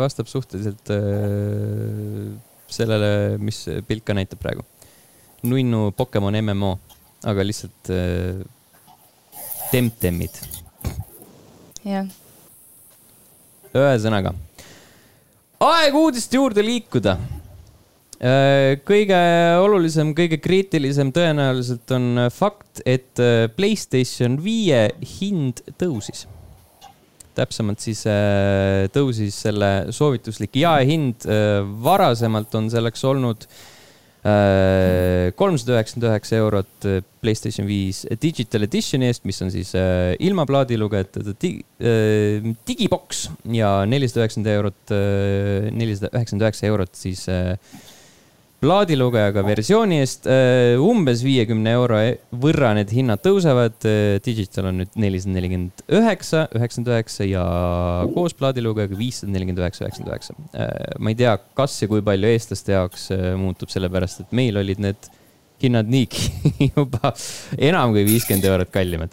vastab suhteliselt äh, sellele, mis pilt ka näitab praegu. nunnu Pokemon MMO, aga lihtsalt äh, temtemid.
jah.
ühesõnaga, aeg uudiste juurde liikuda Äh, kõige olulisem, kõige kriitilisem tõenäoliselt on fakt, et äh, Playstation viie hind tõusis. Täpsemalt siis äh, tõusis selle soovituslik jaehind, varasemalt on selleks olnud kolmsada üheksakümmend üheksa eurot Playstation viis Digital Editioni eest, mis on siis ilma plaadilugejata digiboks ja nelisada üheksakümmend eurot, nelisada üheksakümmend üheksa eurot siis plaadilugejaga versiooni eest äh, umbes viiekümne euro e-, võrra need hinnad tõusevad. Äh, digital on nüüd nelisada nelikümmend üheksa, üheksakümmend üheksa ja koos plaadilugejaga viissada nelikümmend üheksa, üheksakümmend üheksa. Äh, ma ei tea, kas ja kui palju eestlaste jaoks muutub, sellepärast et meil olid need hinnad niigi juba enam kui viiskümmend eurot kallimad.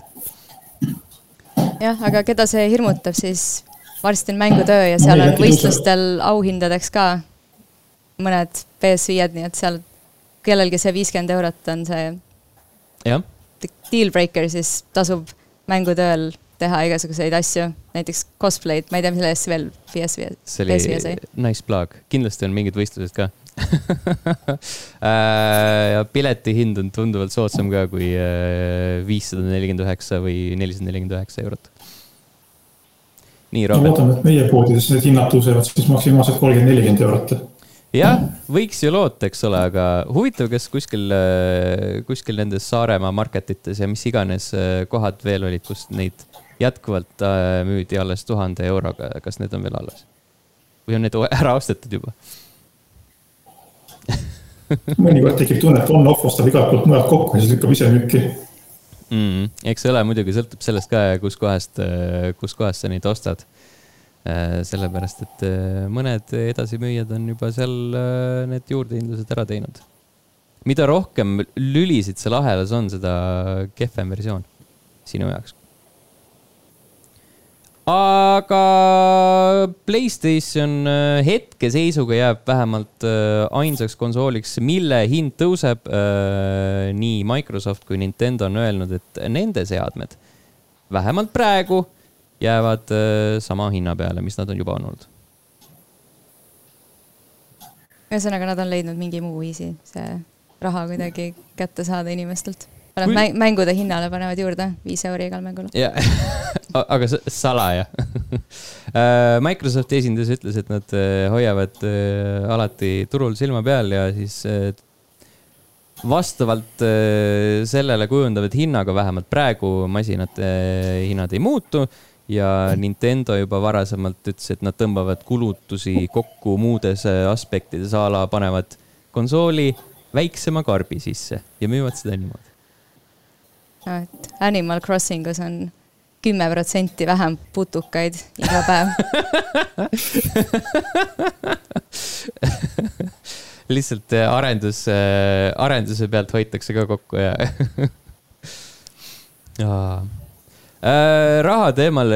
jah, aga keda see hirmutab, siis varsti on mängutöö ja seal on võistlustel auhindadeks ka mõned PS5-d, nii et seal kellelgi see viiskümmend eurot on see
jah.
deal breaker, siis tasub mängutööl teha igasuguseid asju, näiteks cosplay'd, ma ei tea, mille eest veel PS5,
PS5 sai. Nice plug, kindlasti on mingid võistlused ka äh, ja pileti hind on tunduvalt soodsam ka kui äh, viissada nelikümmend üheksa või nelisada nelikümmend üheksa eurot. nii, Robert.
loodame, et meie poodides need hinnad tõusevad siis maksimaalselt kolmkümmend, nelikümmend eurot
jah, võiks ju loota, eks ole, aga huvitav, kas kuskil, äh, kuskil nendes Saaremaa market ites ja mis iganes äh, kohad veel olid, kus neid jätkuvalt äh, müüdi alles tuhande euroga, kas need on veel alles? või on need ära ostetud juba
mõnikord tekib tunne, et on-off ostab igalt poolt mujalt kokku ja siis lükkab ise müüki
mm,. eks õle muidugi sõltub sellest ka, kuskohast, kuskohast sa neid ostad sellepärast, et äh, mõned edasimüüjad on juba seal äh, need juurdehindlused ära teinud. mida rohkem lülisid seal ahelas on, seda kehvem versioon sinu jaoks. aga Playstation hetkeseisuga jääb vähemalt ainsaks konsooliks, mille hind tõuseb. nii Microsoft kui Nintendo on öelnud, et nende seadmed vähemalt praegu jäävad äh, sama hinna peale, mis nad on juba olnud.
ühesõnaga, nad on leidnud mingi muu viisi see raha kuidagi kätte saada inimestelt. Nad Kui... mängude hinnale panevad juurde viis euri igal mängul.
jah, aga salaja äh, Microsofti esindaja ütles, et nad äh, hoiavad alati turul silma peal ja siis vastavalt sellele kujundavad hinnaga, vähemalt praegu masinate hinnad ei muutu ja Nintendo juba varasemalt ütles, et nad tõmbavad kulutusi kokku muudes äh, aspektides, a la panevad konsooli väiksema karbi sisse ja müüvad seda niimoodi.
no et Animal Crossingus on kümme protsenti vähem putukaid iga päev
lihtsalt äh, arendus, äh, arenduse pealt hoitakse ka kokku ja raha teemal,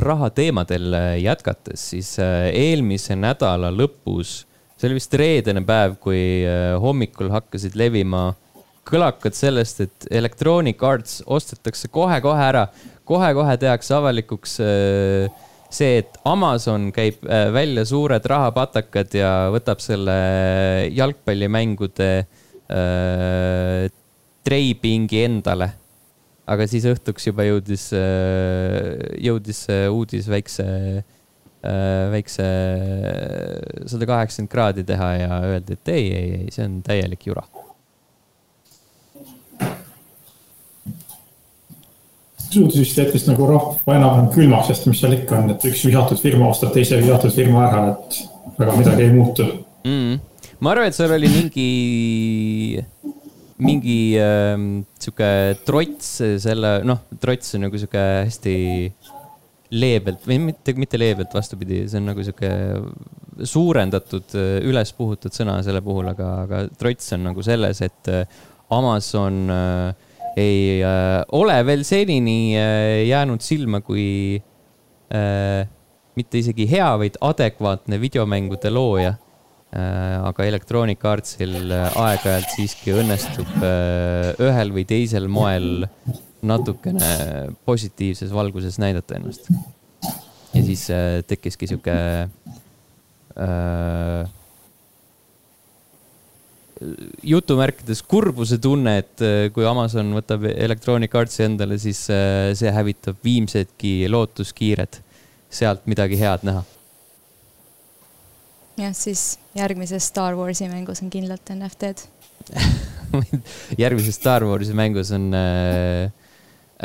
raha teemadel jätkates, siis eelmise nädala lõpus, see oli vist reedene päev, kui hommikul hakkasid levima kõlakad sellest, et Electronic Arts ostetakse kohe-kohe ära kohe-kohe tehakse avalikuks äh, see, et Amazon käib äh, välja suured rahapatakad ja võtab selle jalgpallimängude äh, treipingi endale. Aga siis õhtuks juba jõudis, jõudis uudis väikse, väikse sada kaheksakümmend kraadi teha ja öeldi, et ei, ei, ei, see on täielik jura.
Suutis vist jättis nagu rahva enam-vähem külmaks, sest mis seal ikka on, et üks vihatud firma ostab teise vihatud firma ära, et väga midagi ei muutu.
Mm.. ma arvan, et seal oli mingi, mingi äh, sihuke trots selle, noh, trots on nagu sihuke hästi leebelt või mitte, mitte leebelt, vastupidi, see on nagu sihuke suurendatud, üles puhutud sõna selle puhul, aga, aga trots on nagu selles, et Amazon äh, ei äh, ole veel senini äh, jäänud silma kui äh, mitte isegi hea, vaid adekvaatne videomängude looja äh,. Aga Electronic Artsil äh, aeg-ajalt siiski õnnestub äh, ühel või teisel moel natukene positiivses valguses näidata ennast. ja siis äh, tekkiski sihuke äh, jutumärkides kurbuse tunne, et äh, kui Amazon võtab Electronic Artsi endale, siis äh, see hävitab viimsedki lootuskiired sealt midagi head näha.
Jah, siis järgmises Star Warsi mängus on kindlalt NFT-d
järgmises Star Warsi mängus on äh,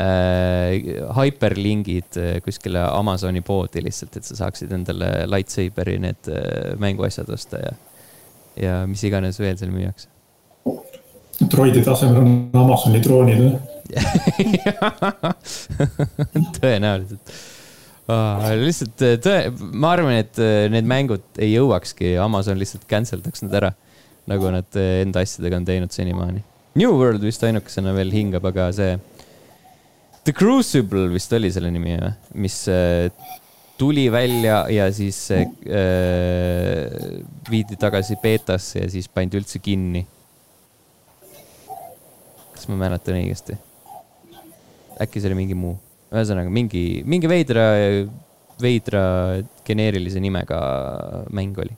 äh, hyperlingid äh, kuskile Amazoni poodi lihtsalt, et sa saaksid endale lightsaberi need äh, mänguasjad osta ja ja mis iganes veel seal müüakse.
droidide asemel on Amazoni droonid või
tõenäoliselt ah,. lihtsalt äh, tõe, ma arvan, et äh, need mängud ei jõuakski, Amazon lihtsalt cancel daks need ära. nagu nad äh, enda asjadega on teinud senimaani. New World vist ainukesena veel hingab, aga see The Crucible vist oli selle nimi, mis tuli välja ja siis äh, viidi tagasi beetasse ja siis pandi üldse kinni. kas ma mäletan õigesti? äkki see oli mingi muu, ühesõnaga mingi, mingi veidra, veidra geneerilise nimega mäng oli.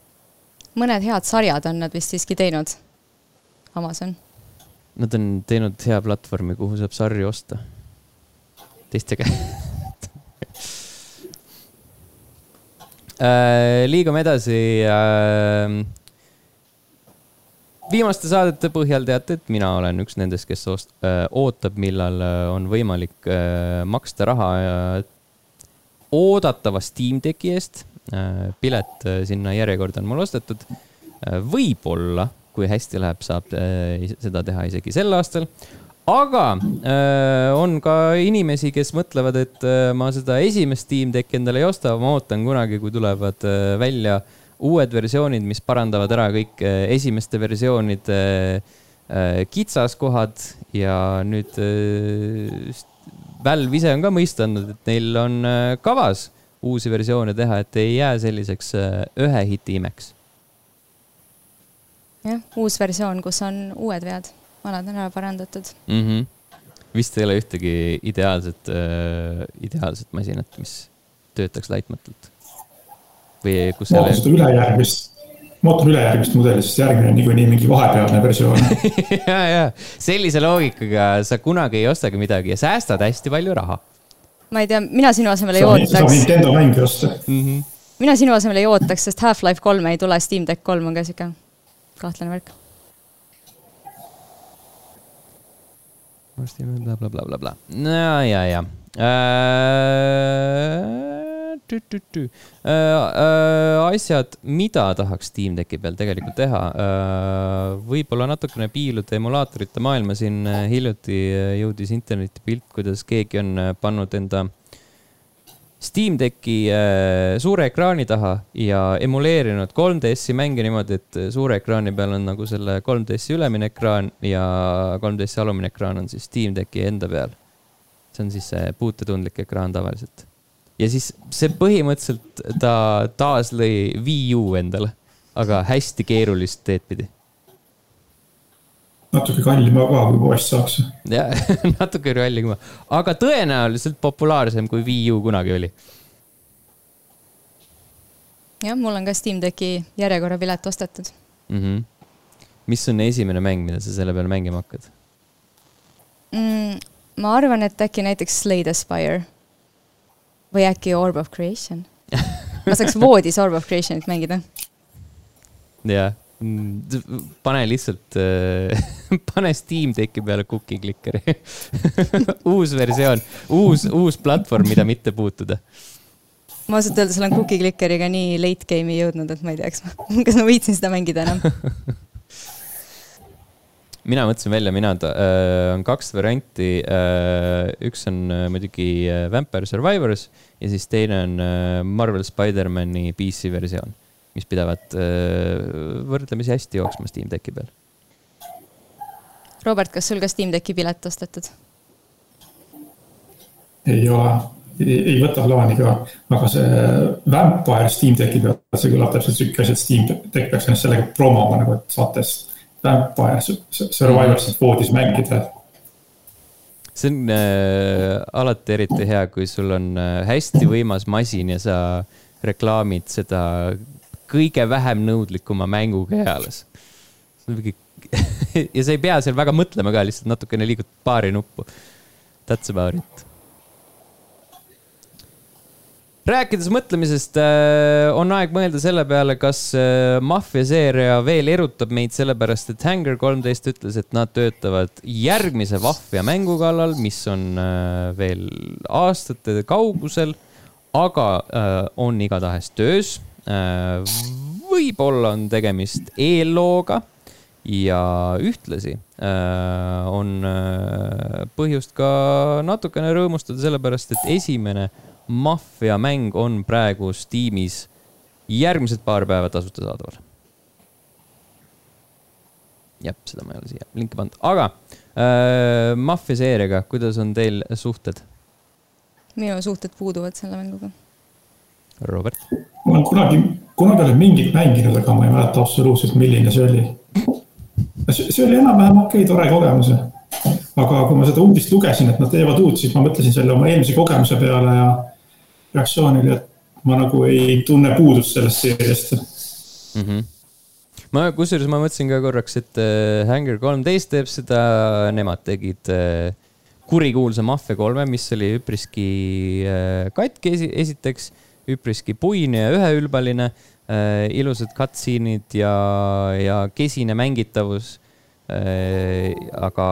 mõned head sarjad on nad vist siiski teinud, Amazon.
Nad on teinud hea platvormi, kuhu saab sarju osta teiste käest Äh, liigume edasi. Äh, viimaste saadete põhjal teate, et mina olen üks nendest, kes äh, ootab, millal on võimalik maksta raha oodatava Steam Decki eest. pilet sinna järjekorda on mul ostetud. võib-olla, kui hästi läheb, saab seda teha isegi sel aastal aga äh, on ka inimesi, kes mõtlevad, et äh, ma seda esimest Steam Decki endale ei osta, ma ootan kunagi, kui tulevad äh, välja uued versioonid, mis parandavad ära kõik äh, esimeste versioonide äh, kitsaskohad ja nüüd Valve ise on ka mõista andnud, et neil on kavas uusi versioone teha, et ei jää selliseks ühe hiti imeks.
jah, uus versioon, kus on uued vead vanad on ära parandatud
mm. -hmm. vist ei ole ühtegi ideaalset äh,, ideaalset masinat, mis töötaks laitmatult. Või kus.
ma ootan seda ülejärgmist, ma ootan ülejärgmist mudeli, sest järgmine on niikuinii mingi vahepealne versioon
ja, ja sellise loogikaga sa kunagi ei ostagi midagi ja säästad hästi palju raha.
ma ei tea, mina sinu asemel ei ootaks. saab
Nintendo mänge osta mm.
-hmm. mina sinu asemel ei ootaks, sest Half-Life kolm ei tule, Steam Deck kolm on ka sihuke kahtlane värk
varsti blablabla. ja, ja, ja äh, Äh, äh, asjad, mida tahaks Steam Decki peal tegelikult teha äh,. võib-olla natukene piiluda emulaatorite maailma, siin hiljuti jõudis internetti pilt, kuidas keegi on pannud enda Steam Decki suure ekraani taha ja emuleerinud 3DS-i mänge niimoodi, et suure ekraani peal on nagu selle 3DS-i ülemine ekraan ja 3DS-i alumine ekraan on siis Steam Decki enda peal. see on siis see puutetundlik ekraan tavaliselt ja siis see põhimõtteliselt ta taas lõi Wii U endale, aga hästi keerulist teed pidi.
natuke kallima ka, kui poest saaks.
jah, natuke kallima, aga tõenäoliselt populaarsem kui Wii U kunagi oli.
jah, mul on ka Steam Decki järjekorrapilet ostetud
mm. -hmm. mis on esimene mäng, mida sa selle peale mängima hakkad
mm,? ma arvan, et äkki näiteks Slay the Spire või äkki Orb of Creation? Ma saaks voodis Orb of Creationit mängida.
jah, pane lihtsalt äh,, pane Steam Decki peale cookie clicker'i. Uus versioon, uus, uus platvorm, mida mitte puutuda.
Ma ausalt öeldes olen cookie clickeriga nii late game'i jõudnud, et ma ei tea, kas ma, kas ma viitsin seda mängida enam
mina mõtlesin välja, mina äh,, on kaks varianti äh,. üks on äh, muidugi äh, Vampire Survivors ja siis teine on äh, Marvel Spider-man'i PC versioon, mis pidavat äh, võrdlemisi hästi jooksma Steam Decki peal.
Robert, kas sul ka Steam Decki pilet ostetud?
ei ole, ei võta plaani ka, aga see Vampire Steam Decki peal, see kõlab täpselt sihuke asi, et Steam Deck peaks ennast sellega promoma nagu, et saate Vampire Survivorsit voodis mängida.
see on äh, alati eriti hea, kui sul on äh, hästi võimas masin ja sa reklaamid seda kõige vähem nõudlikuma mänguga eales. ja sa ei pea seal väga mõtlema ka, lihtsalt natukene liigutad paari nuppu. That's about it rääkides mõtlemisest, äh, on aeg mõelda selle peale, kas äh, Mafia seeria veel erutab meid, sellepärast et Hangar kolmteist ütles, et nad töötavad järgmise Mafia mängu kallal, mis on äh, veel aastate kaugusel, aga on igatahes töös. võib-olla on tegemist eellooga ja ühtlasi on põhjust ka natukene rõõmustada, sellepärast et esimene maffiamäng on praegu Steamis järgmised paar päeva tasuta saadaval. jah, seda ma ei ole siia linki pannud, aga äh, Maffia seeriaga, kuidas on teil suhted?
minu suhted puuduvad selle mänguga.
Robert?
ma olen kunagi, kunagi olen mingit mänginud, aga ma ei mäleta absoluutselt, milline see oli. see oli enam-vähem okei okay,, tore kogemus. aga kui ma seda uudist lugesin, et nad teevad uut, siis ma mõtlesin selle oma eelmise kogemuse peale ja reaktsioonile, et ma nagu ei tunne puudust sellest seeriast mm.
-hmm. ma, kusjuures ma mõtlesin ka korraks, et äh, Hangar kolmteist teeb seda, nemad tegid äh, kurikuulsa Mafia kolme, mis oli üpriski äh, katki esi, esiteks, üpriski puine ja üheülbaline äh,, ilusad cutscene'id ja, ja kesine mängitavus aga,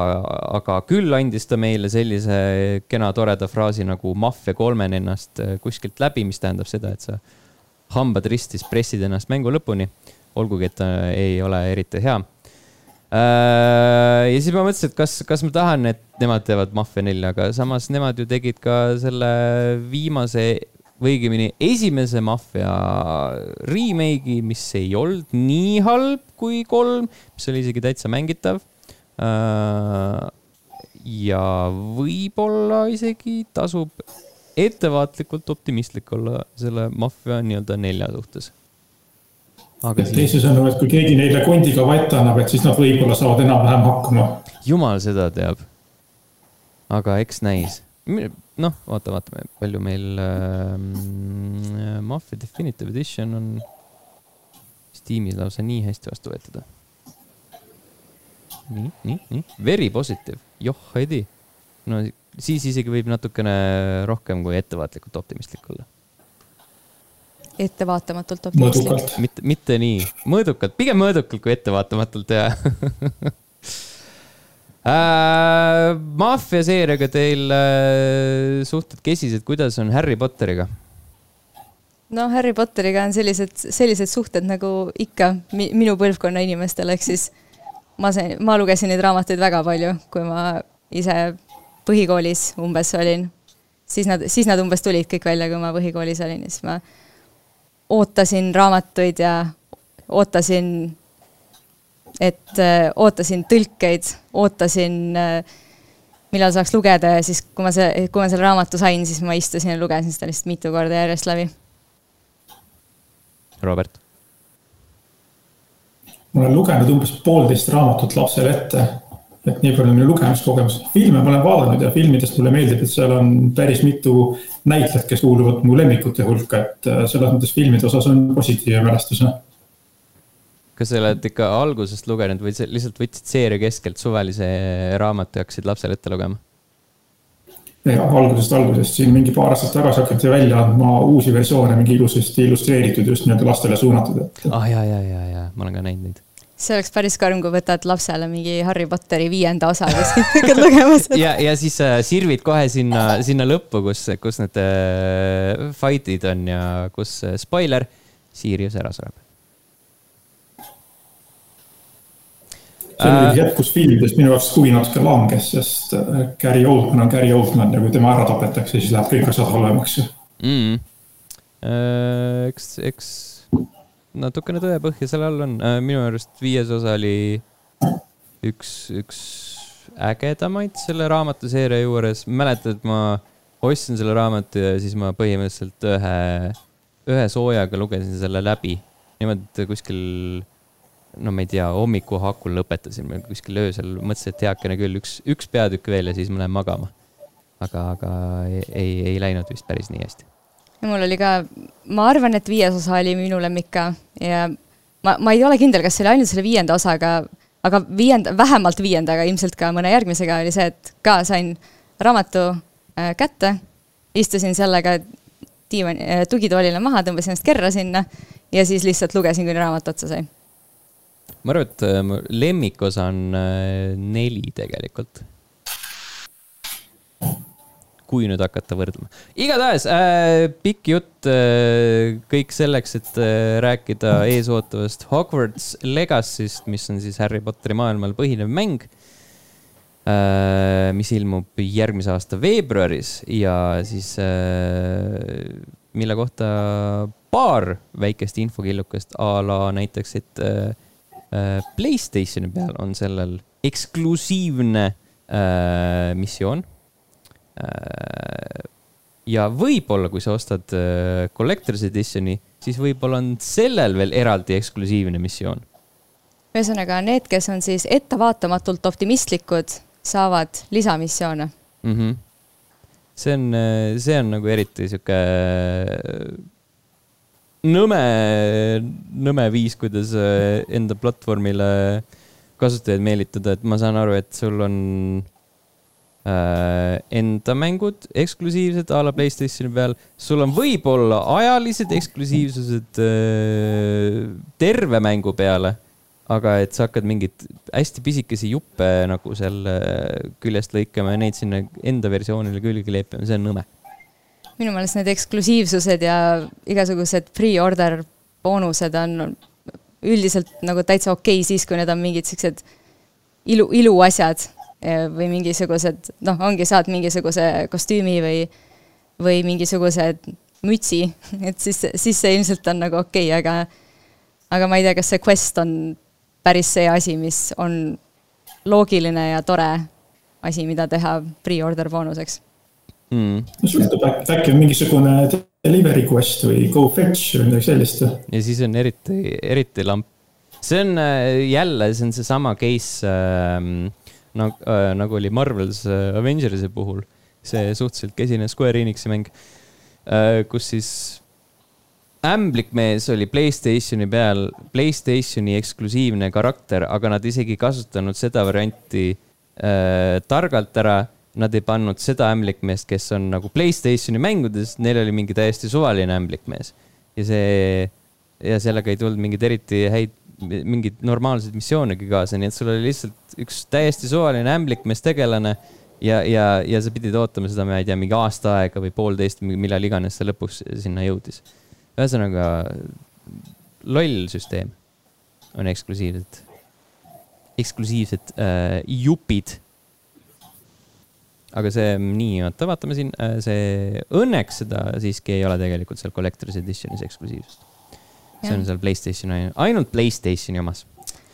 aga küll andis ta meile sellise kena toreda fraasi nagu Mafia kolmen ennast äh, kuskilt läbi, mis tähendab seda, et sa hambad ristis pressid ennast mängu lõpuni, olgugi et ta ei ole eriti hea. Äh, ja siis ma mõtlesin, et kas, kas ma tahan, et nemad teevad Mafia nelja, aga samas nemad ju tegid ka selle viimase või õigemini esimese Mafia remake'i, mis ei olnud nii halb kui kolm, mis oli isegi täitsa mängitav. Äh, ja võib-olla isegi tasub ettevaatlikult optimistlik olla selle Mafia nii-öelda nelja suhtes.
teisisõnu, et kui keegi neile kondiga vatt annab, et siis nad võib-olla saavad enam-vähem hakkama.
jumal seda teab. aga eks näis noh, oota, vaatame, palju meil äh, Mafia Definitive Edition on Steamis lausa nii hästi vastu võetud. nii, nii, nii, very positive, joh, ei tea. no siis isegi võib natukene rohkem kui ettevaatlikult optimistlik olla.
ettevaatamatult optimistlik.
mitte, mitte nii mõõdukalt, pigem mõõdukalt kui ettevaatamatult ja äh,. maffia seeriaga teil äh, suhted kesised, kuidas on Harry Potteriga?
no Harry Potteriga on sellised, sellised suhted nagu ikka mi, minu põlvkonna inimestel, ehk siis ma sain, ma lugesin neid raamatuid väga palju, kui ma ise põhikoolis umbes olin. siis nad, siis nad umbes tulid kõik välja, kui ma põhikoolis olin ja siis ma ootasin raamatuid ja ootasin, et ootasin tõlkeid, ootasin millal saaks lugeda ja siis, kui ma see, kui ma selle raamatu sain, siis ma istusin ja lugesin seda lihtsalt mitu korda järjest läbi
Robert?
ma olen lugenud umbes poolteist raamatut lapsele ette. et nii palju on minu lugemiskogemus. filme ma olen vaadanud ja filmidest mulle meeldib, et seal on päris mitu näitlejat, kes kuuluvad mu lemmikute hulka, et äh, selles mõttes filmide osas on positiivne mälestus.
Kas sa oled ikka algusest lugenud või sa lihtsalt võtsid seeria keskelt suvalise raamatu ja hakkasid lapsele ette lugema?
ja algusest algusest, siin mingi paar aastat tagasi hakati välja andma uusi versioone, mingi ilusasti illustreeritud just nii-öelda lastele suunatud, et.
ah ja, ja, ja, ja ma olen ka näinud neid
see oleks päris karm, kui võtad lapsele mingi Harry Potteri viienda osa kuskilt hakkad lugema seda.
ja, ja siis äh, sirvid kohe sinna, sinna lõppu, kus, kus need äh, fight'id on ja kus äh, spoiler, Sirius ära sureb
see muidugi äh, jätkus filmidest, minu jaoks huvi natuke langes, sest äh, Gary Oldman on Gary Oldman ja kui tema ära tapetakse, siis läheb kõik asjad halvemaks
mm.. eks, eks natukene tõepõhja selle all on, minu arust viies osa oli üks, üks ägedamaid selle raamatuseeria juures, mäletad, ma ostsin selle raamatu ja siis ma põhimõtteliselt ühe, ühe soojaga lugesin selle läbi. niimoodi, kuskil no ma ei tea, hommiku hakul lõpetasin kuskil öösel, mõtlesin, et heakene küll, üks, üks peatükk veel ja siis ma lähen magama. aga, aga ei, ei, läinud vist päris nii hästi.
mul oli ka, ma arvan, et viies osa oli minu lemmik ka ja ma, ma ei ole kindel, kas see oli ainult selle viienda osaga, aga viienda, vähemalt viiendaga, ilmselt ka mõne järgmisega oli see, et ka sain raamatu äh, kätte, istusin sellega diivani äh,, tugitoolile maha, tõmbasin ennast kerra sinna ja siis lihtsalt lugesin, kuni raamat otsa sai
ma arvan, et äh, lemmikosa on äh, neli tegelikult. kui nüüd hakata võrdlema. igatahes äh, pikk jutt äh, kõik selleks, et äh, rääkida eesootavast Hogwarts Legacy'st, mis on siis Harry Potteri maailmal põhinev mäng äh,. mis ilmub järgmise aasta veebruaris ja siis äh, mille kohta paar väikest infokillukest a la näiteks, et äh, Playstationi peal on sellel eksklusiivne äh, missioon äh,. ja võib-olla, kui sa ostad äh, Collector's Editioni, siis võib-olla on sellel veel eraldi eksklusiivne missioon.
ühesõnaga, need, kes on siis ettevaatamatult optimistlikud, saavad lisamissioone
mm. -hmm. see on, äh, see on nagu eriti sihuke nõme, nõme viis, kuidas äh, enda platvormile kasutajaid meelitada, et ma saan aru, et sul on äh, enda mängud eksklusiivsed a la Playstationi peal, sul on võib-olla ajalised eksklusiivsused äh, terve mängu peale, aga et sa hakkad mingeid hästi pisikesi juppe nagu seal äh, küljest lõikama ja neid sinna enda versioonile külge kleepima, see on nõme
minu meelest need eksklusiivsused ja igasugused pre-order boonused on üldiselt nagu täitsa okei okay, siis, kui need on mingid siuksed ilu, iluasjad eh, või mingisugused, noh, ongi, saad mingisuguse kostüümi või, või mingisuguse mütsi, et siis, siis see ilmselt on nagu okei okay,, aga, aga ma ei tea, kas see quest on päris see asi, mis on loogiline ja tore asi, mida teha pre-order boonuseks
mm.. no sõltub, äkki on mingisugune delivery quest või go fetch või midagi sellist.
ja siis on eriti, eriti lamp. see on äh, jälle, see on seesama case äh, nagu äh,, nagu oli Marvel's äh, Avengers'i puhul. see suhteliselt kesine Square Enixi mäng äh,, kus siis ämblikmees oli Playstationi peal, Playstationi eksklusiivne karakter, aga nad isegi kasutanud seda varianti äh, targalt ära nad ei pannud seda ämblikmeest, kes on nagu Playstationi mängudes, neil oli mingi täiesti suvaline ämblikmees. ja see, ja sellega ei tulnud mingeid eriti häid mingeid normaalseid missioonegi kaasa, nii et sul oli lihtsalt üks täiesti suvaline ämblikmees tegelane ja, ja, ja sa pidid ootama seda, ma ei tea, mingi aasta aega või poolteist, millal iganes see lõpuks sinna jõudis. ühesõnaga, loll süsteem on eksklusiivsed, eksklusiivsed äh, jupid aga see, nii, oota, vaatame siin, äh, see, õnneks seda siiski ei ole tegelikult seal Collector's Editionis eksklusiivsust. see on seal Playstationi, ainult Playstationi omas.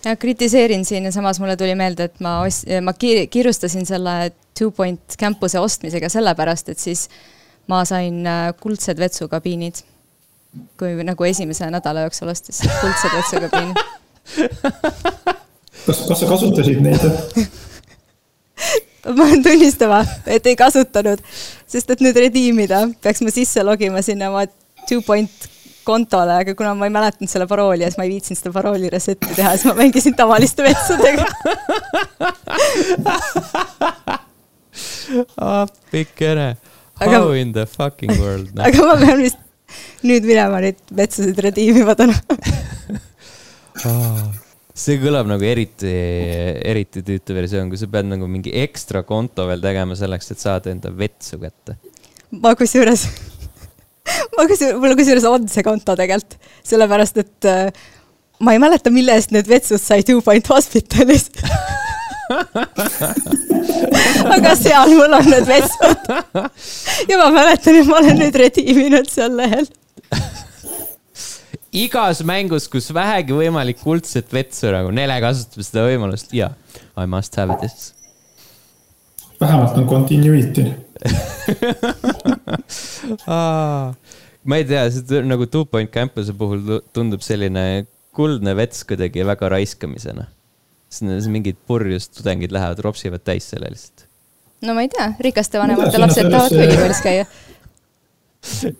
ja kritiseerin siin ja samas mulle tuli meelde, et ma ost-, ma kiir-, kiirustasin selle Two Point Campus'e ostmisega sellepärast, et siis ma sain äh, kuldsed vetsukabiinid. kui nagu esimese nädala jooksul ostis kuldsed vetsukabiinid
kas, kas sa kasutasid neid
ma pean tunnistama, et ei kasutanud, sest et nüüd redeem ida peaks ma sisse logima sinna oma two point kontole, aga kuna ma ei mäletanud selle parooli ja siis ma ei viitsinud seda parooli reset'i teha, siis ma mängisin tavaliste vetsudega
appikene, how aga, in the fucking world
no?. aga ma pean vist nüüd minema neid vetsusid redeem ima täna
oh see kõlab nagu eriti, eriti tüütu versioon, kui sa pead nagu mingi ekstra konto veel tegema selleks, et saada enda vetsu kätte.
ma kusjuures, ma kusjuures, mul kusjuures on see konto tegelikult, sellepärast et äh, ma ei mäleta, mille eest need vetsud sai Two Point Hospitalis aga seal mul on need vetsud. ja ma mäletan, et ma olen nüüd rediiminud seal lehel
igas mängus, kus vähegi võimalik kuldset vetsu nagu, Nele kasutab seda võimalust ja I must have this.
vähemalt on continuity
ma ei tea, see nagu Two Point Campus'e puhul tundub selline kuldne vets kuidagi väga raiskamisena. siis mingid purjus tudengid lähevad, ropsivad täis selle lihtsalt.
no ma ei tea, rikaste vanemate lapsed tahavad ülikoolis käia.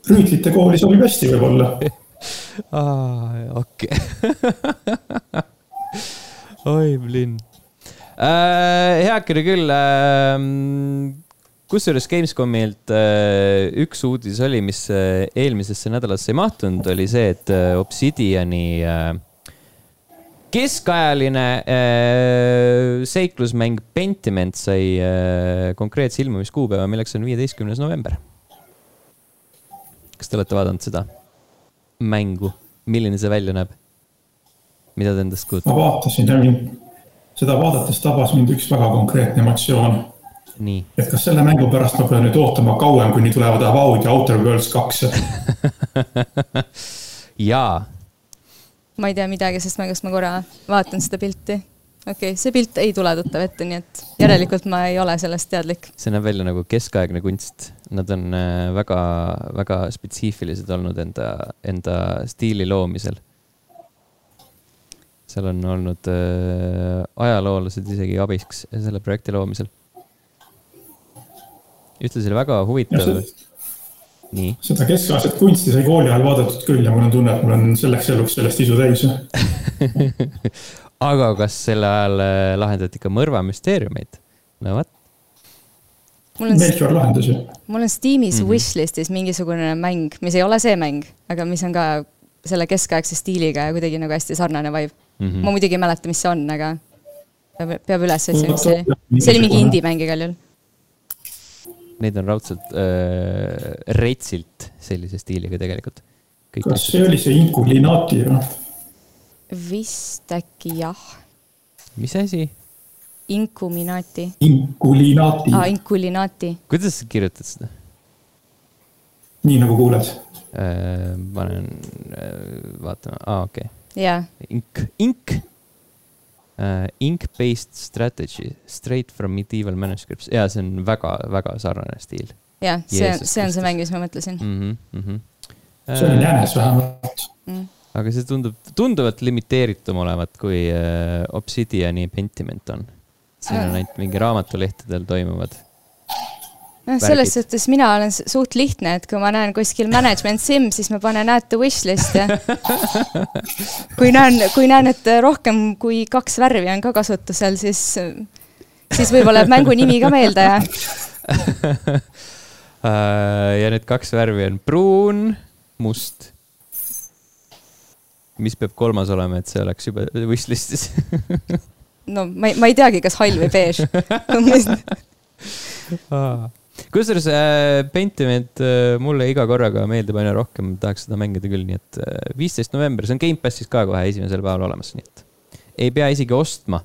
rüütlite kooli sobib hästi võib-olla
okei. oi, Blinn äh,. heakene küll äh,. kusjuures Gamescomilt äh, üks uudis oli, mis äh, eelmisesse nädalasse ei mahtunud, oli see, et äh, Obsidiani äh, keskajaline seiklusmäng Pentiment sai konkreetse ilmumiskuupäeva, milleks on viieteistkümnes november. kas te olete vaadanud seda? Mängu, milline see välja näeb? mida ta endast kujutab?
ma vaatasin mind, seda vaadates tabas mind üks väga konkreetne emotsioon. et kas selle mängu pärast ma pean nüüd ootama kauem, kuni tulevad Avowed ja Outer Worlds kaks
jaa.
ma ei tea midagi sellest mängust, ma korra vaatan seda pilti okei okay,, see pilt ei tule tuttav ette, nii et järelikult ma ei ole sellest teadlik.
see näeb välja nagu keskaegne kunst. Nad on äh, väga, väga spetsiifilised olnud enda, enda stiili loomisel. seal on olnud äh, ajaloolased isegi abiks selle projekti loomisel. ühtlasi oli väga huvitav.
nii. seda keskaegset kunsti sai kooli ajal vaadatud küll ja mul on tunne, et mul on selleks eluks sellest isu täis
aga kas sel ajal äh, lahendati ka mõrvamüsteeriumeid? no vot.
mul on,
mul on Steamis mm -hmm. wishlist'is mingisugune mäng, mis ei ole see mäng, aga mis on ka selle keskaegse stiiliga ja kuidagi nagu hästi sarnane vibe mm. -hmm. ma muidugi ei mäleta, mis see on, aga peab, peab üles otsima, mis see oli. see oli mingi indie-mäng igal juhul.
Neid on raudselt äh, retsilt sellise stiiliga tegelikult.
kas see oli see Inculinati või?
Vist äkki jah.
mis asi?
Incuminati.
Inculinati.
aa, Inculinati.
kuidas sa kirjutad seda?
nii nagu kuuled
äh,. panen äh,, vaatame, aa okei
okay.. jaa.
Ink, ink uh,. Ink-based strategy, straight from medieval manuscripts ja see on väga-väga sarnane stiil.
jah, see, see on see mäng, mis ma mõtlesin mm.
-hmm, mm -hmm.
see on jänes vähemalt
mm aga see tundub, tunduvalt limiteeritum olevat, kui äh, Obsidiani Pentiment on. siin on ainult mingi raamatulehtedel toimuvad.
noh, selles suhtes mina olen suht lihtne, et kui ma näen kuskil management sim, siis ma panen add to wish list ja kui näen, kui näen, et rohkem kui kaks värvi on ka kasutusel, siis, siis võib-olla jääb mängu nimi ka meelde ja
äh, ja need kaks värvi on pruun, must mis peab kolmas olema, et see oleks juba wishlist'is
no ma ei, ma ei teagi, kas hall või beež
kusjuures äh, Pentiment äh, mulle iga korraga meeldib aina rohkem, tahaks seda mängida küll, nii et äh, viisteist november, see on Gamepassis ka kohe esimesel päeval olemas, nii et ei pea isegi ostma,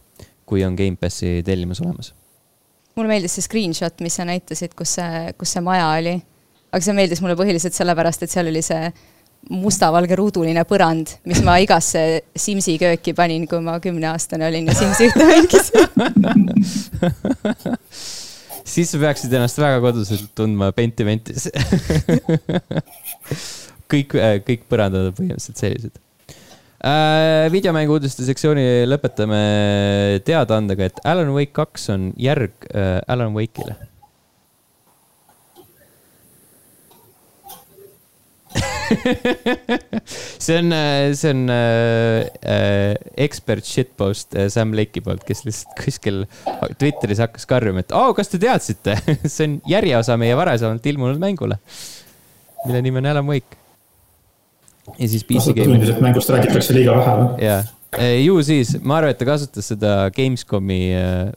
kui on Gamepassi tellimus olemas.
mulle meeldis see screenshot, mis sa näitasid, kus see, kus see maja oli. aga see meeldis mulle põhiliselt sellepärast, et seal oli see mustavalge ruuduline põrand, mis ma igasse Simsi kööki panin, kui ma kümneaastane olin ja Simsi ühte mängisin.
Siis sa peaksid ennast väga koduselt tundma Pentimentis kõik, äh, kõik põrandad on põhimõtteliselt sellised. Äh,. videomängu uudiste sektsiooni lõpetame teadaandega, et Alan Wake kaks on järg äh, Alan Wake'ile see on, äh, see on äh, äh, ekspert shitpost äh, Sam Lake'i poolt, kes lihtsalt kuskil Twitteris hakkas karjuma, et oo kas te teadsite see on järjeosa meie varasemalt ilmunud mängule, mille nimi on Alan Wake. ja siis PC
Gaming. tundis, et mängust räägitakse liiga vähe või?
jaa, ju siis, ma arvan, et ta kasutas seda Gamescomi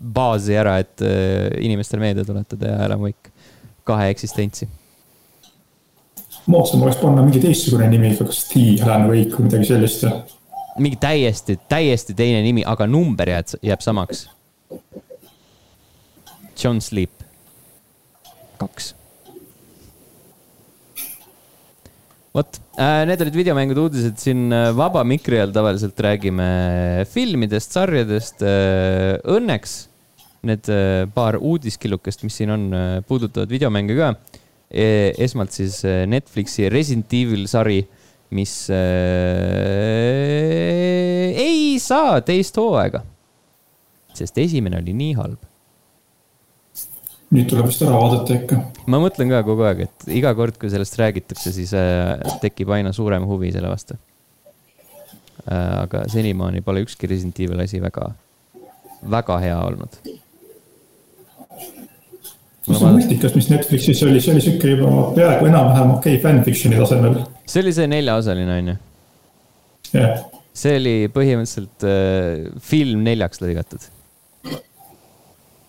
baasi ära, et inimestele meelde tuletada ja Alan Wake kahe eksistentsi
moodsam oleks panna mingi teistsugune nimi, kas T Alan Wake või midagi sellist.
mingi täiesti, täiesti teine nimi, aga number jääb, jääb samaks. John Sleep, kaks. vot äh,, need olid videomängude uudised siin äh, Vaba Mikri all tavaliselt räägime filmidest, sarjadest äh,. Õnneks need paar uudiskillukest, mis siin on, puudutavad videomänge ka esmalt siis e, Netflixi Resident Evil sari, mis äh, ei saa teist hooaega. sest esimene oli nii halb.
nüüd tuleb vist ära vaadata ikka.
ma mõtlen ka kogu aeg, et iga kord, kui sellest räägitakse, siis äh, tekib aina suurem huvi selle vastu äh,. aga senimaani pole ükski Resident Evil asi väga, väga hea olnud
no see multikas, mis Netflixis oli, see oli sihuke juba peaaegu enam-vähem okei okay, fanfiction'i tasemel.
see oli see neljaosaline, on ju?
jah.
see oli põhimõtteliselt äh, film neljaks lõigatud.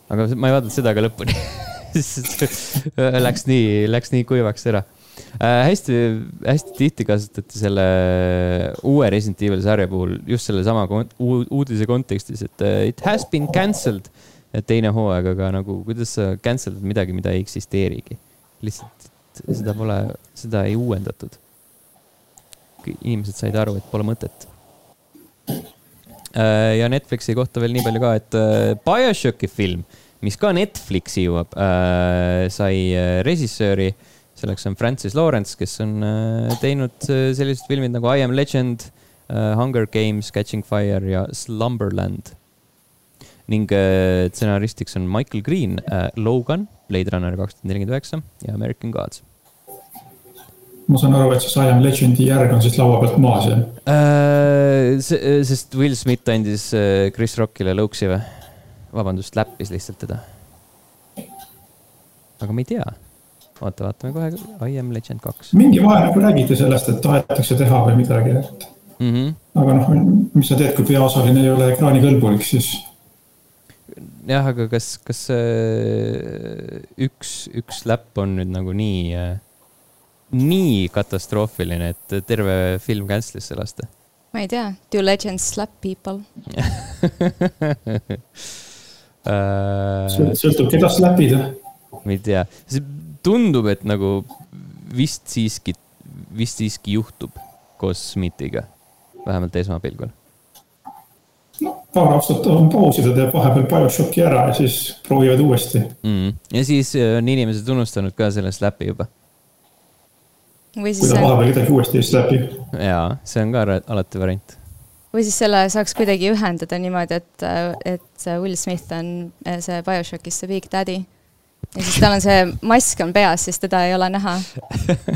aga ma ei vaadanud seda ka lõpuni Läks nii, läks nii kuivaks ära äh,. hästi, hästi tihti kasutati selle uue Resident Evil sarja puhul just sellesama uudise kontekstis, et uh, it has been cancelled teine hooaeg, aga nagu kuidas sa cancel'd midagi, mida ei eksisteerigi. lihtsalt seda pole, seda ei uuendatud. inimesed said aru, et pole mõtet. Äh, ja Netflixi kohta veel nii palju ka, et äh, BioShocki film, mis ka Netflixi jõuab, äh, sai režissööri. selleks on Francis Lawrence, kes on teinud sellised filmid nagu I am legend, Hunger Games, Catching Fire ja Slumberland ning äh, stsenaristiks on Michael Green, äh, Logan, Blade Runner kaks tuhat nelikümmend üheksa ja American Gods.
ma saan aru, et siis I am Legendi järg on siis laua pealt maas, jah?
Äh, sest Will Smith andis Chris Rockile lõuksi või? vabandust, läppis lihtsalt teda. aga ma ei tea. oota, vaatame kohe, I am Legend kaks.
mingi vahe nagu räägiti sellest, et tahetakse teha või midagi, et mm. -hmm. aga noh, mis sa teed, kui peaosaline ei ole ekraanikõlbulik, siis
jah, aga kas, kas üks, üks läpp on nüüd nagu nii, nii katastroofiline, et terve film cancel'isse lasta?
ma ei tea, do legends slap people.
Sõltub, keda slapida.
ma ei tea, see tundub, et nagu vist siiski, vist siiski juhtub koos Smithiga, vähemalt esmapilgul
paar aastat on pausi, ta teeb vahepeal BioShocki ära ja siis proovivad uuesti
mm.. ja siis äh, on inimesed unustanud ka selle slap'i juba.
kui ta vahepeal kedagi uuesti ei slap'i.
jaa, see on ka alati variant.
või siis selle saaks kuidagi ühendada niimoodi, et, et Will Smith on äh, see BioShockis see Big Daddy ja siis tal on see mask on peas, siis teda ei ole näha.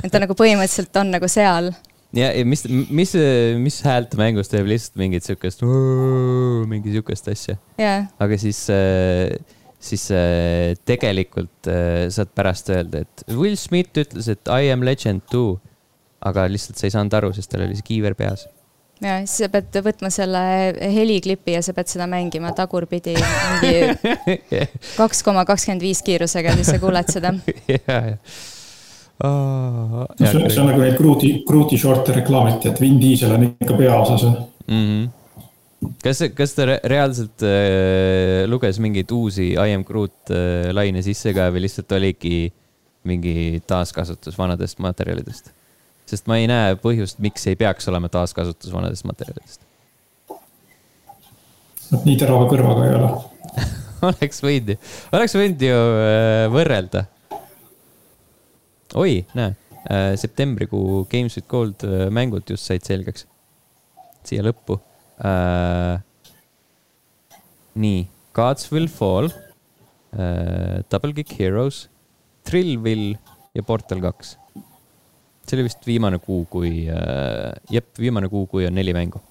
et ta nagu põhimõtteliselt on nagu seal
ja, ja mis, mis, mis häält mängus teeb lihtsalt mingit siukest, mingi siukest asja
yeah..
aga siis, siis tegelikult saad pärast öelda, et Will Smith ütles, et I am legend too. aga lihtsalt sa ei saanud aru, sest tal oli see kiiver peas.
ja siis sa pead võtma selle heliklipi ja sa pead seda mängima tagurpidi mingi kaks koma kakskümmend viis kiirusega, siis sa kuuled seda.
ja, ja.
Oh, no, see, see on nagu need Kruuti, Kruuti short'e reklaamiti, et Vin Diesel on ikka peaosas mm.
-hmm. kas, kas ta reaalselt äh, luges mingeid uusi I am Groot äh, laine sisse ka või lihtsalt oligi mingi taaskasutus vanadest materjalidest? sest ma ei näe põhjust, miks ei peaks olema taaskasutus vanadest materjalidest.
vot nii terava kõrvaga ei ole
oleks võinud ju, oleks võinud ju äh, võrrelda. Oi, näe, äh, septembrikuu Games with Gold äh, mängud just said selgeks. siia lõppu. nii, Gods will fall, Double Kick Heroes, Thrillville ja Portal kaks see oli vist viimane kuu, kui äh,, jep, viimane kuu, kui on neli mängu.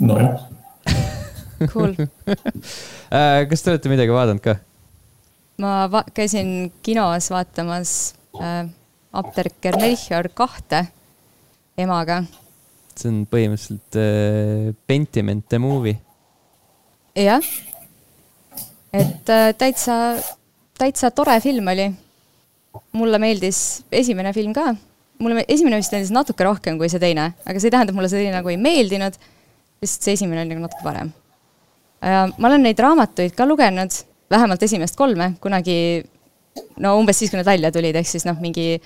nojah
Cool
äh, kas te olete midagi vaadanud ka?
ma va käisin kinos vaatamas äh, Apteeker Melchior kahte emaga.
see on põhimõtteliselt äh, Pentiment the movie.
jah, et äh, täitsa, täitsa tore film oli. mulle meeldis esimene film ka mulle esimene vist meeldis natuke rohkem kui see teine, aga see ei tähenda, et mulle see teine nagu ei meeldinud, lihtsalt see esimene oli nagu natuke parem. ma olen neid raamatuid ka lugenud, vähemalt esimest kolme, kunagi no umbes siis, kui nad välja tulid, ehk siis noh, mingi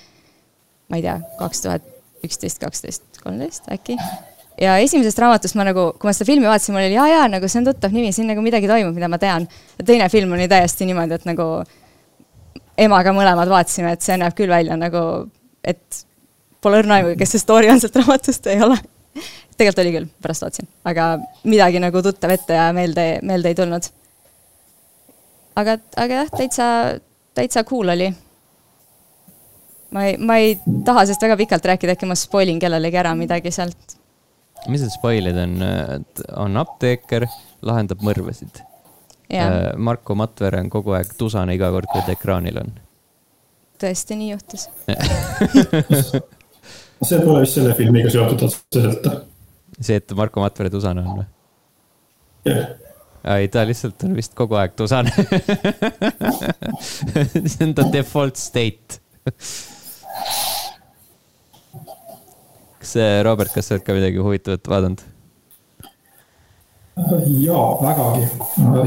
ma ei tea, kaks tuhat üksteist, kaksteist, kolmteist äkki. ja esimesest raamatust ma nagu, kui ma seda filmi vaatasin, mul oli jaa, jaa, nagu see on tuttav nimi, siin nagu midagi toimub, mida ma tean. teine film oli täiesti niimoodi, et nagu emaga mõlemad vaatasime, et see näeb küll välja nagu, et Pole õrna aimugi, kes see story on sealt raamatust, ei ole. tegelikult oli küll, pärast vaatasin, aga midagi nagu tuttav ette ja meelde, meelde ei tulnud. aga, aga jah, täitsa, täitsa cool oli. ma ei, ma ei taha sellest väga pikalt rääkida, äkki ma spoil in kellelegi ära midagi sealt.
mis need spoil'id on, on apteeker, lahendab mõrvasid. Äh, Marko Matvere on kogu aeg tusane iga kord, kui ta ekraanil on.
tõesti, nii juhtus
see pole vist selle filmiga seotud otseselt.
see, et Marko Matvere tusane on või?
jah yeah
ei, ta lihtsalt on vist kogu aeg tusane see on ta default state kas Robert, kas sa oled ka midagi huvitavat vaadanud?
jaa, vägagi.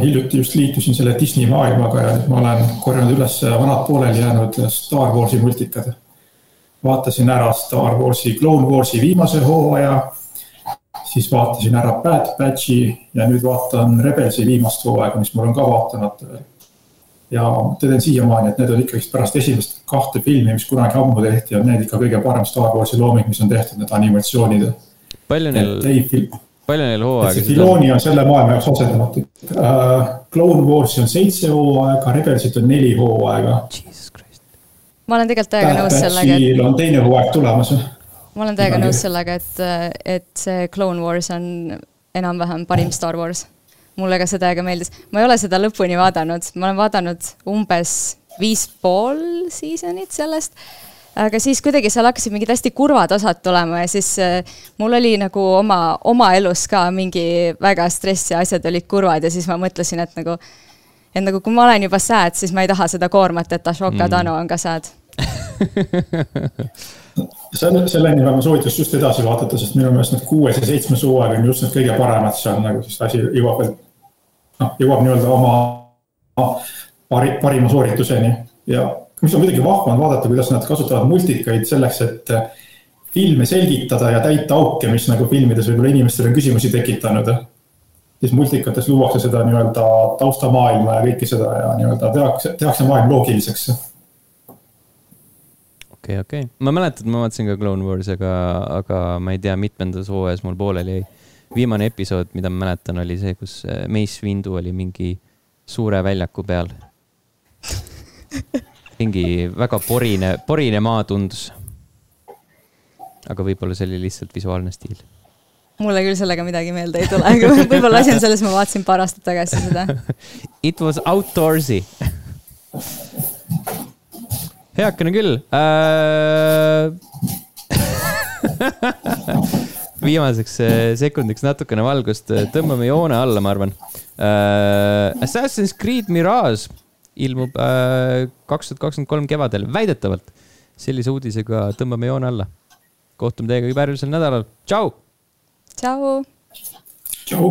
hiljuti just liitusin selle Disney maailmaga ja ma olen korjanud üles vanad pooleli jäänud Star Warsi multikad vaatasin ära Star Warsi Clone Warsi viimase hooaja. Siis vaatasin ära Bad Batchi ja nüüd vaatan Rebelsi viimast hooaega, mis mul on ka vaatamata veel. ja tõden siiamaani, et need on ikkagist pärast esimest kahte filmi, mis kunagi ammu tehti, on need ikka kõige parem Star Warsi looming, mis on tehtud, need animatsioonid.
palju neil, palju neil hooaega?
Filoni on selle maailma jaoks asendamatu uh,. Clone Warsi on seitse hooaega, Rebelsit on neli hooaega
ma olen tegelikult täiega nõus sellega.
On teine hooaeg tulemas.
Ma olen täiega nõus sellega, et, et see Clone Wars on enam-vähem parim Star Wars. mulle ka see täiega meeldis. ma ei ole seda lõpuni vaadanud, ma olen vaadanud umbes viis pool seasonit sellest aga siis kuidagi seal hakkasid mingid hästi kurvad osad tulema ja siis äh, mul oli nagu oma, oma elus ka mingi väga stress ja asjad olid kurvad ja siis ma mõtlesin, et nagu et nagu kui ma olen juba sad, siis ma ei taha seda koormat, et Ashoka mm. Tano on ka sad
selle, selle nimel ma soovitaks just edasi vaadata, sest minu meelest need kuues ja seitsmes hooaeg on just need kõige paremad, seal nagu siis asi jõuab noh, jõuab nii-öelda oma pari, parima soorituseni ja mis on muidugi vahva on vaadata, kuidas nad kasutavad multikaid selleks, et filme selgitada ja täita auke, mis nagu filmides võib-olla inimestele küsimusi tekitanud siis multikates luuakse seda nii-öelda taustamaailma ja kõike seda ja nii-öelda tehakse, tehakse maailm loogiliseks.
Okei okay,, okei okay., ma mäletan, ma vaatasin ka Clone Wars, aga, aga ma ei tea, mitmendas hooajas mul pooleli jäi. viimane episood, mida ma mäletan, oli see, kus äh, Mace Windu oli mingi suure väljaku peal mingi väga porine, porine maa tundus. aga võib-olla see oli lihtsalt visuaalne stiil
mulle küll sellega midagi meelde ei tule, aga võib-olla asi on selles, ma vaatasin paar aastat tagasi seda.
It was outdoorsy heakene küll äh... viimaseks sekundiks natukene valgust, tõmbame joone alla, ma arvan uh,. Assassin's Creed Mirage ilmub kaks tuhat kakskümmend kolm kevadel, väidetavalt. sellise uudisega tõmbame joone alla. kohtume teiega juba järgmisel nädalal, tšau.
tšau.
tšau.